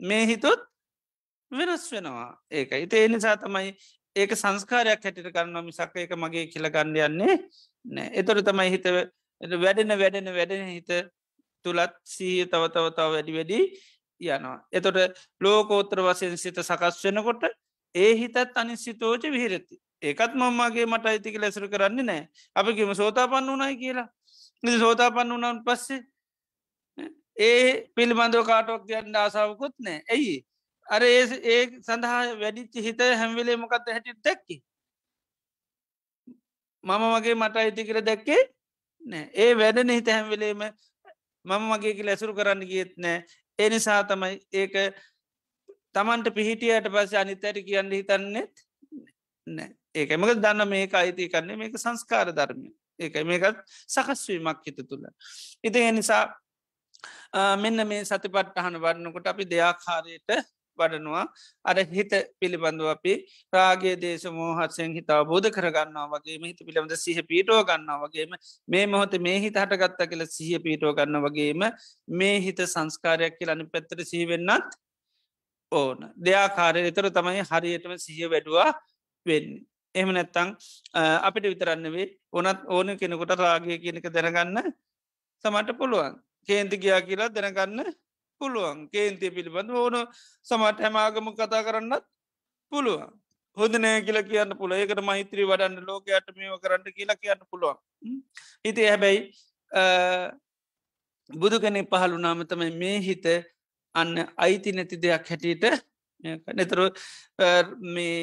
මේ හිතුත් වෙනස් වෙනවා. ඒක ඉති ඒ නිසා තමයි ඒක සංස්කාරයක් හැටිට කරන්න මිසක් ඒක මගේ කියලගන්න යන්නේ නෑ එතොර තමයි හිත වැඩෙන වැඩෙන වැඩෙන හිත තුළත් සීය තව තව තව වැඩි වැඩි යනවා. එතොට ලෝකෝත්‍ර වසයෙන් සිත සකස් වෙනකොට ඒ හිතත් අනි සිතෝජ විහිරති. ඒකත් මම්මගේ මට අයිතික ලැසර කරන්නේ නෑ අපිකිම සෝතා පන්න වනයි කියලා. ඉ සෝතා පන්න වනන් පස්සේ ඒ පිළිබඳව කාටොක් කියන්න ආසාාවකුත් නෑ ඇයි? අර ඒ ඒ සඳහා වැඩිච්චි හිත හැම්වෙලේ මොකක්ද හැටි දැක්කි? මම මගේ මට අයිති කර දැක්කේ නෑ ඒ වැඩන හිත හැම්වෙලේම මම මගේ ලැසුරු කරන්න ගියත් නෑ. ඒ නිසා තමයි ඒක තමන්ට පිහිටියට පස අනිතැට කියන්න හිතන්නෙත් නෑ. ඒකමක දන්න මේක අයිති කරන්නේ මේක සංස්කාර ධර්මය. ඒක මේකත් සකස්වීමක් හිත තුළ. ඉති නිසා මෙන්න මේ සතිපට්ටහන වන්නකොට අපි දෙයාකාරයට වඩනවා. අර හිත පිළිබඳව අපි රාගේ දේශ මෝහත්සයෙන් හිතා බෝධ කරගන්නවා වගේ හිත පිළිබඳ සිහ පීටෝ ගන්නවා වගේම මේ මොහොත මේ හිත හටගත්ත කියල සිහ පීටෝ ගන්න වගේම මේ හිත සංස්කාරයක් කියල අනි පැත්තර සිහිවෙන්නත් ඕන. දෙයාකාරය එතර තමයි හරියටම සිහ වැඩුවා වෙන්න. එහම නැත්තං අපිට විතරන්න වේ ඕනත් ඕන කෙනෙකුට රාගය කියනක දැනගන්න සමට පුළුවන්. කේන්ති ගියා කියලා දැනගන්න පුළුවන්. කේන්තිය පිළිබඳ ඕන සමට හැමාගම කතා කරන්නත් පුළුවන්. හොද නෑ කියල කියන්න පුළ ඒකට මෛත්‍රී වඩන්න ලෝකයට මේව කරන්න කියලා කියන්න පුළුවන්. හිති හැබැයි බුදු කෙනෙ පහළු නාමතමයි මේ හිත අන්න අයිති නැති දෙයක් හැටියට නැතර මේ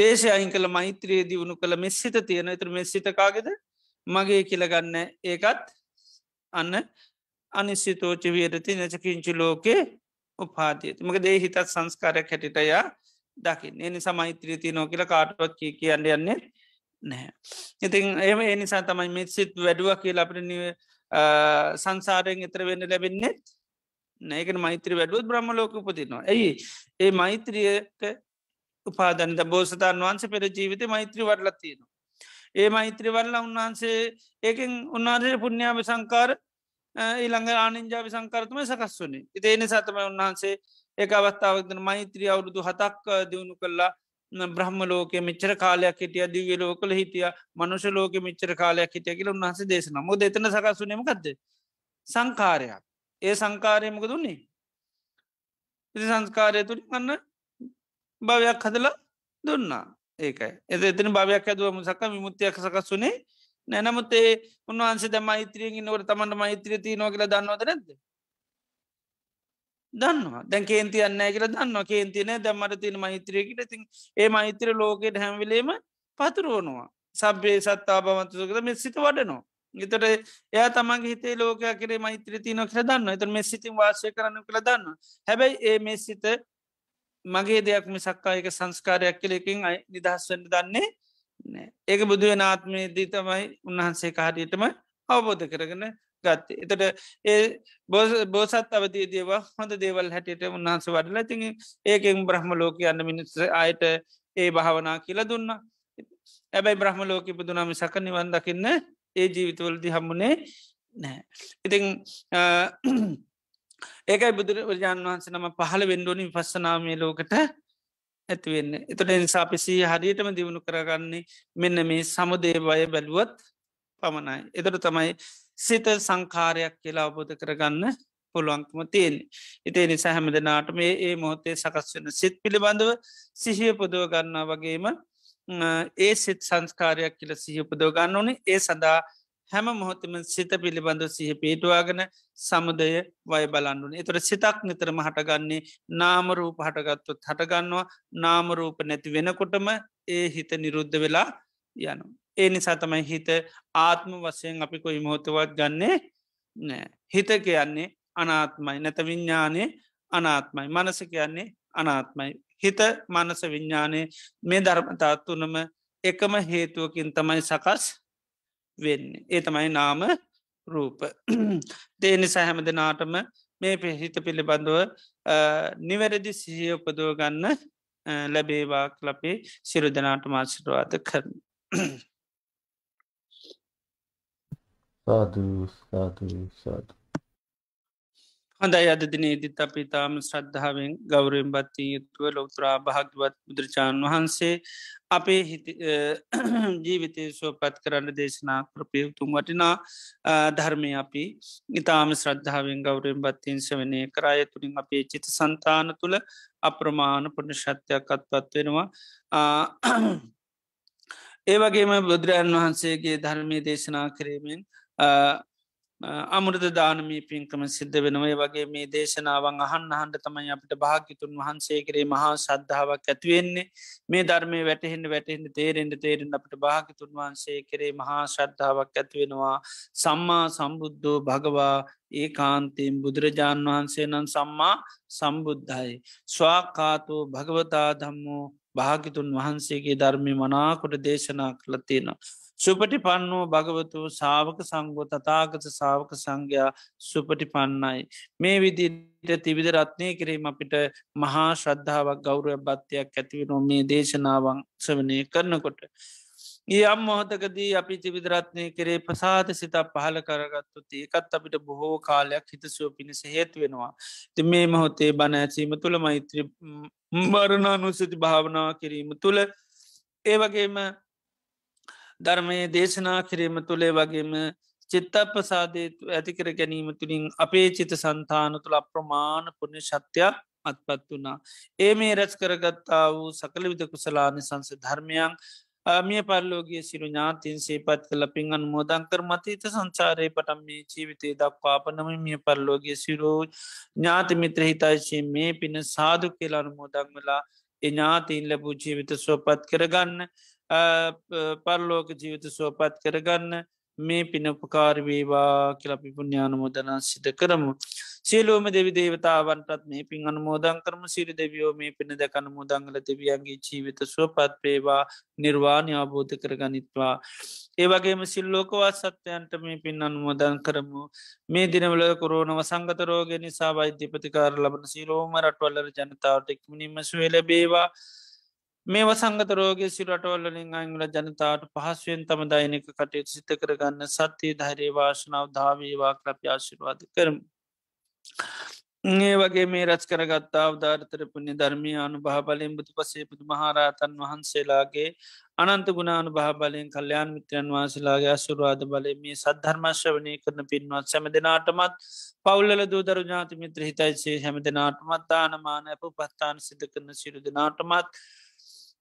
දේශය අහින් කළ මෛත්‍රයේ දියුණු කළ මෙස්සිත තියෙන. එතර මෙස්සිතකාගෙද මගේ කියලගන්න ඒකත් අන්න අනිස්සිතෝච වියරති නැචකිංචි ලෝකේ උපාතියති මක දේ හිතත් සංස්කාරයක් හැටිටයා දකිින් එනි සමෛත්‍රීති නෝ කියල කාටුවත් කිය කියන්න යන්නේ නැහැ. ඉතින් එම එනිසා තමයි මෙ සිත් වැඩුව කියල අපට සංසාරයෙන් එතර වෙන්න ලැබෙන්නෙත් නෑකන මෛත්‍රී වැඩුවත් බ්‍රහ්ම ලෝක උපතිනවා ඇයි ඒ මෛත්‍රියට උපාදන්ද බෝසතාන් වහන්සේ පෙර ජීවිත මෛත්‍රී වඩලත්තියෙනවා. ඒ මෛත්‍රී වල්ල උන්වහන්සේ ඒකෙන් උන්වහන්සේ පුුණ්‍යාව සංකාර ඊළඟ ආනින්ජාව සංකරතම සකස් වනේ ඉතිේන සතම උන්වහන්සේ ඒ අවස්ථාවක්දන මෛත්‍රී අවුරුදු හතක් දියුණු කල්ලා බ්‍රහ්ම ලෝක මෙච්චර කාලයක් හිටිය දිවිය ලෝකල හිටිය මනුෂ ලෝක මෙච්චර කාලයක් හිටිය කියල උන්හස දේශන මොද එතන සකස්වනීමකක්ද සංකාරයක් ඒ සංකාරයමක දුන්නේ ඉති සංස්කාරය තුළ ගන්න භවයක් හදලා දුන්නා. ඒකයි. එද එතන භවයක් ඇදුවම සක විමුත්තියක් සකස් වනේ නැනමුත් ඒ උන්වහන්සේ ද මෛත්‍රියෙන් නොට තමන්ට මෛත්‍රිය ති නෝ කියල දන්නවද නැද දන්නවා. දැන් කේන්ති අන්න කියල දන්න කේන්තින දැම්මට තියෙන මෛත්‍රියකට තින් ඒ මෛත්‍ර ලෝකෙට හැම්විලේම පතුරුවනවා. සබ්බේ සත්තා බවන්තුසකද මෙ සිත වඩනවා. එතට එයා තමන්ගේ හිතේ ලෝකයා කරේ මෛත්‍ර තියන කර දන්න එත මෙ සිතින් වාසය කරන්න කළ දන්න හැබැයි ඒ මේ සිත මගේ දෙයක් මිසක්කායක සංස්කාරයක් කලෙකින් අයි නිදහස්වන්න දන්නේ ඒක බුදුවෙන ආත්මේදී තමයි උන්වහන්සේ කාරයටම අවබෝධ කරගෙන ගත්ත. එතට ඒ බෝසත් අවතිය දේවා හොඳ දේවල් හැටියට උන්හන්ස වඩල ති ඒකෙන් බ්‍රහ්ම ලෝක යන්න මිනිස් අයට ඒ භාවනා කියලා දුන්න. ඇබැයි බ්‍රහ්ම ලෝක පුදුනම සක නිවන් දකින්න ඒ ජීවිතවලදි හම්මුණේ නෑ. ඉතිං ඒකයි බුදුරජාන් වහන්සේ නම පහළ වෙන්ඩුවනින් පස්සනාමය ලෝකට ඇතිවෙන්න එතට නිසාපිසී හරියටම දියුණු කරගන්නේ මෙන්න මේ සමුදේවය බැලුවත් පමණයි. එතට තමයි සිත සංකාරයක් කියලා අවබෝධ කරගන්න පුළුවන්කම තියෙන්. ඉතේ නිසා හැම දෙනාට මේ ඒ මොහොතේ සකස් වෙන සිත් පිළිබඳව සිහිය පුදුව ගන්නා වගේම ඒ සිත් සංස්කාරයක් කියල සිහිපුදව ගන්න ඕනේ ඒ සඳහා හැම මොහොතම සිත පිළිබඳව සිහ පිටවාගෙන සමුදය වය බලන්නුන එතොට සිතක් නිතරම හටගන්නේ නාමරූප හටගත්තුත් හටගන්නවා නාමරූප නැති වෙනකොටම ඒ හිත නිරුද්ධ වෙලා යනු. ඒ නිසා තමයි හිත ආත්ම වසයෙන් අපි කොයි මොහොතවත් ගන්නේ නෑ. හිත කියන්නේ අනාත්මයි නැත විඤ්ඥානය අනාත්මයි මනස කියන්නේ අනාත්මයි. හිත මනස විඤ්ඥානය මේ ධර්මතාත්තුනම එකම හේතුවකින් තමයි සකස් වෙන්නේ. ඒ තමයි නාම රූප. දේනිසා හැම දෙනාටම මේ පෙහිත පිළිබඳව නිවැරදි සිහිය උපදුව ගන්න ලැබේවාක් ලපේ සිරු දෙනාට මාසිටවාද කරන.
සාධ සාධ සාධ
හොඳයි අද දිනේදිත් අපි තාම ශ්‍රද්ධාවෙන් ගෞරයෙන් බත්ති යුතුව ලොතුරා භාගවත් බුදුරජාණන් වහන්සේ අපේ ජීවිතය සුවපත් කරන්න දේශනා කරපය උතුම් වටිනා ධර්මය අපි ඉතාම ශ්‍රද්ධාවෙන් ගෞරයෙන් බත්තින් සවනය කරාය තුළින් අපේ චිත සන්තාන තුළ අප්‍රමාණ පුුණ ශත්‍යයක් අත්පත් වෙනවා. ඒවගේම බුදුරජන් වහන්සේගේ ධර්මය දේශනා කිරීමෙන් අමුරද දානමී පින්කම සිද්ධ වෙනවයි වගේ මේ දේශනාවන් අහන්න හන්ඩ තමයි අපිට භාගිතුන් වහන්සේ කරේ මහා සද්ධාවක් ඇතිවෙන්නේ මේ ධර්මය වැටහෙන්ට වැටහෙන්ට තේරෙන්ට තේරෙන් අපට භාගිතුන් වහන්සේ කරේ මහා ශ්‍රද්ධාවක් ඇතිවෙනවා සම්මා සම්බුද්ධෝ භගවා ඒ කාන්තයෙන් බුදුරජාණන් වහන්සේ නම් සම්මා සම්බුද්ධයි. ස්වාකාතෝ භගවතා දම්මෝ භාගිතුන් වහන්සේගේ ධර්මය මනාකොට දේශනා කළතිනවා සුපටි පන්නෝ භගවතු සාවක සංගෝ තතාගත සාවක සංඝයා සුපටි පන්නයි. මේ විදිට තිවිධ රත්නය කිරීම අපිට මහා ශ්‍රද්ධාවක් ගෞරව බත්වයක් ඇතිවෙන මේ දේශනාවන් සවනය කරනකොට. ඒ අම් මොහොතකදී අපි තිවිදරත්නය කරේ ප්‍රසාද සිතා පහල කරගත්තු ඒකත් අපිට බොහෝ කාලයක් හිතසුව පිණිස හේතු වෙනවා. ති මේ මොහොතේ බණ ඇසීම තුළ මෛත්‍ර මරණානුසති භාවනාව කිරීම තුළ ඒ වගේම ධර්මය දේශනා කිරීම තුළේ වගේම චිත්තපසාදය ඇතිකර ගැනීම තුළින් අපේ චිත සන්තාන තුළ අප්‍රමාණ පුුණ්‍ය ශත්‍යයක් අත්පත් වනා. ඒ මේ රැස් කරගත්තා වූ සකල විද කුසලානි සංස ධර්මයන් මිය පල්ලෝගේ සිරු ඥාතින් සේපත් කල පින්ගන් මෝදංකර මතීත සංචාරය පටම් මේ ජීවිතේ දක්වා පනම මිය පල්ලෝගේ සිරෝ ඥාති මිත්‍ර හිතයිශය මේ පින සාදු කියලානු මෝදං වෙලා එඥාතින් ලැබූ ජීවිත සුවපත් කරගන්න පරලෝක ජීවිත සුවපත් කරගන්න මේ පිනපකාරවේවා කියලපි පුුණ්‍යානුමෝදනා සිත කරමු. සියලෝම දෙවි දේවතාවන්ටත් මේ පින් අනුමෝදන් කරම සිරි දෙවියෝ මේ පින දැකන මුදංගල දෙවියන්ගේ ජීවිත සුවපත් වේවා නිර්වාණය අවබෝධ කරගනිත්වා. ඒවගේම සිල්ලෝකවා සත්‍යයන්ට මේ පින් අනුමෝදන් කරමු මේ දිනවල කොරෝනව සංගතරෝග නිසා වෛද්‍යපතිකාර ලබන සිරෝම රටවල්ලර ජනතාවට එක්මනිම සුවල බේවා මේ වසංගත රෝගය සිරටවල්ලින් අංගල ජනතාවට පහසුවෙන් තම දෛනික කටයුතු සිත කරගන්න සත්‍යය ධෛරේ වාශනාව ධාවීවා ක්‍රප ආශිර්වාද කරම. ඒ වගේ මේ රච කරගත්තා අවධාරතර පුුණ්‍ය ධර්මය අනු භාබලයෙන් බුදු පසේ පුදු මහරහතන් වහන්සේලාගේ අනන්ත ගුණානු භාබලයෙන් කල්්‍යයාන් මිත්‍රයන් වහන්සේලාගේ අසුරවාද බලය මේ සද්ධර්මශ්‍රවනය කරන පින්වත් සැම දෙනාටමත් පවුල්ල දූදරු ඥාති මිත්‍ර හිතයිසේ හැම දෙනාටමත් දානමාන ඇප පත්තාන සිද කරන සිරු දෙනාටමත්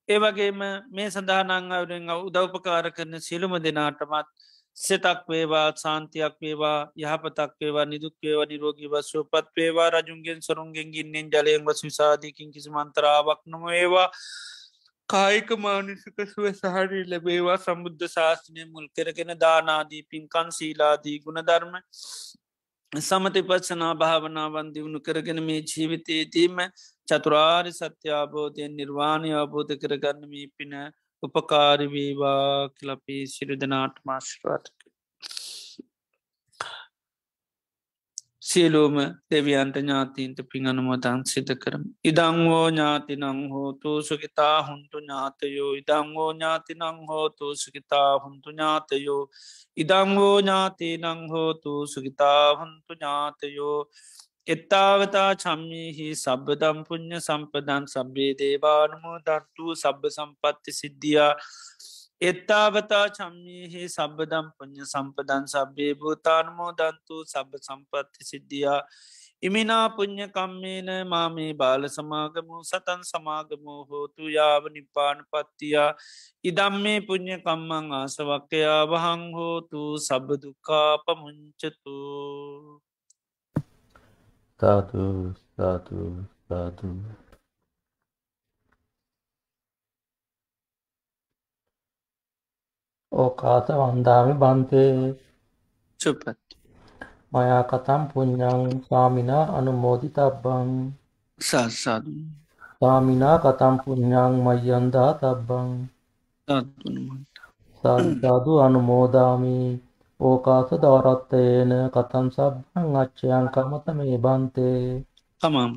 ඒවගේම මේ සඳහනං උදව්පකාර කරන සිළුම දෙනාටමත් සෙතක් වේවා සාන්තියක් වේවා යහපතක් වේවා නිදුක් වේවා නිරෝගී වස්සෝපත් වේවා රජුන්ගෙන් සරුන්ගෙන් ගින්නෙන් ජලයෙන් වස් විසාධීකින් කිසි මන්තරාවක් නොම ඒවා කායික මානිසක සුව සහරි ලැබේවා. සම්බුද්ධ ශාස්නය මුල් කරගෙන දානාදී පින්කන් සීලාදී ගුණධර්ම සමති පත්සනා භාවනාවන් දියුණු කරගෙන මේ ජීවිතයේදීම චතුරාරි සත්‍යාබෝධයෙන් නිර්වාණය අවබෝධ කරගන්න මේ පින උපකාරිවීවා කලපී සිරිදනාට මාශ්‍රාටක. සියලූම දෙවියන්ට ඥාතීන්ට පින් අනුමතන් සිත කරම. ඉදංවෝ ඥාතිනං හෝතු සුකිතා හුන්තු ඥාතයෝ. ඉදංවෝ ඥාතිනං හෝතු සුකිතා හුන්තු ඥාතයෝ. ඉදංවෝ ඥාතිනං හෝතු සුකිතා හුන්තු ඥාතයෝ. එත්තාවතා චම්මිහි සබ්බදම් පුුණ්්‍ය සම්පදන් සබ්බේ දේවානුමෝ දන්තු සබ්බ සම්පත්ති සිද්ධියා. එත්තාවතා චම්මිහි සබ්බදම් පුුණ්්‍ය සම්පදන් සබ්බේ භූතානුමෝ දන්තු සබ සම්පත්ති සිද්ධියා. ඉමිනා පුං්ඥ කම්මේන මාමේ බාල සමාගමු සතන් සමාගමෝ හෝතු යාව නිපාන පත්තියා ඉදම් මේ පුං්ඥ කම්මං ආසවක්කයා වහං හෝතු සබදුකා පමුංචතු
සාතු සාතු සාතු ඕකාත වන්දාමි බන්තේ.
චුපත්
මයා කතම් පුඤ්ඤං ස්වාමිනා අනුමෝදි තබ්බං
සාසාදු
ස්වාමිනා කතම් පුඤ්ඤං මය්යන්දා තබ්බං. සාදු අනුමෝදාමි. ඕකාස දවරත්තයේන කතම් සබ්බං අච්චයං කමත මේ බන්තේ
තමාම්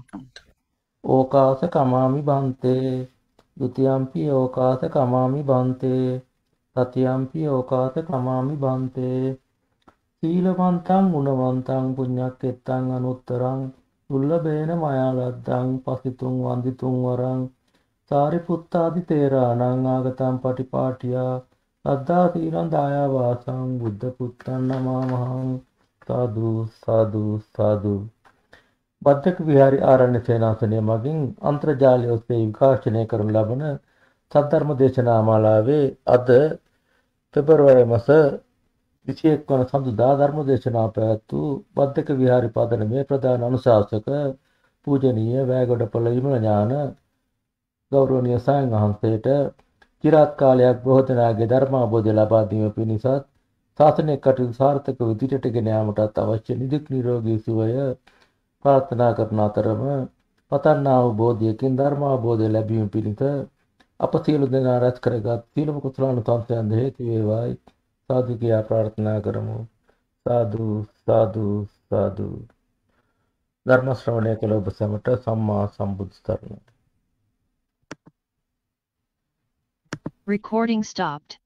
ඕකාස කමාමි බන්තේ. ဒ ුතියම්පි ඕකාස කමාමි බන්තේ තතියම්පි ඕකාස කමාමි බන්තේ. සීලවන්තං ගුණවන්තං පුඤ්ඤක්කෙත්තං අනුත්තරං දුල්ලභේන මයාලද්දං පසිතුං වන්දිතුං වරං. සාරිපුත්තාදි තේරාණං ආගතං පටිපාටියා. සද්ධා සීලං දායාවාසං බුද්ධ පුත්තං නමාමහං. සාදු සාදු සාදු. බද්දක විහාරි ආරණ්‍ය සේනාසනය මගින් අන්තර්ජාලය ඔස්සේ විකාශනය කරනු ලබන සද්ධර්ම දේශනා මාලාවේ අද පෙබරවාරි මස 21 වන සඳුදා ධර්ම දේශනා පැවැත් වූ බද්දක විහාරි පදනමේ ප්‍රධාන අනුශාසක පූජනීය වැයගොඩපොළ විමල ඥාන ගෞරවනීය සයන් වහන්සේට চিරාත් කාලයක් බොහෝ දෙනාගේ ධර්ම අවබෝධය ලබා දීම පිණිසත් ශාසනික කටයුතු සාර්ථකව ඉදිරියට ගෙන යාමටත් අවශ්‍ය නිදුක් නිරෝගී සුවය ප්‍රාර්ථනා කරන අතරම පතන්නා වූ බෝධියකින් ධර්ම අවබෝධය ලැබීම පිණිස අප සියලු දෙනා රැස් කරගත් සීලම කුසලානුසංසයන් හේතු වේවායි. සාදු කියා ප්‍රාර්ථනා කරමු. සාදු සාදු සාදු. ධර්ම ශ්‍රවණය කළ ඔබ සැමට සම්මා සම්බුදු සරණයි.
Recording stopped.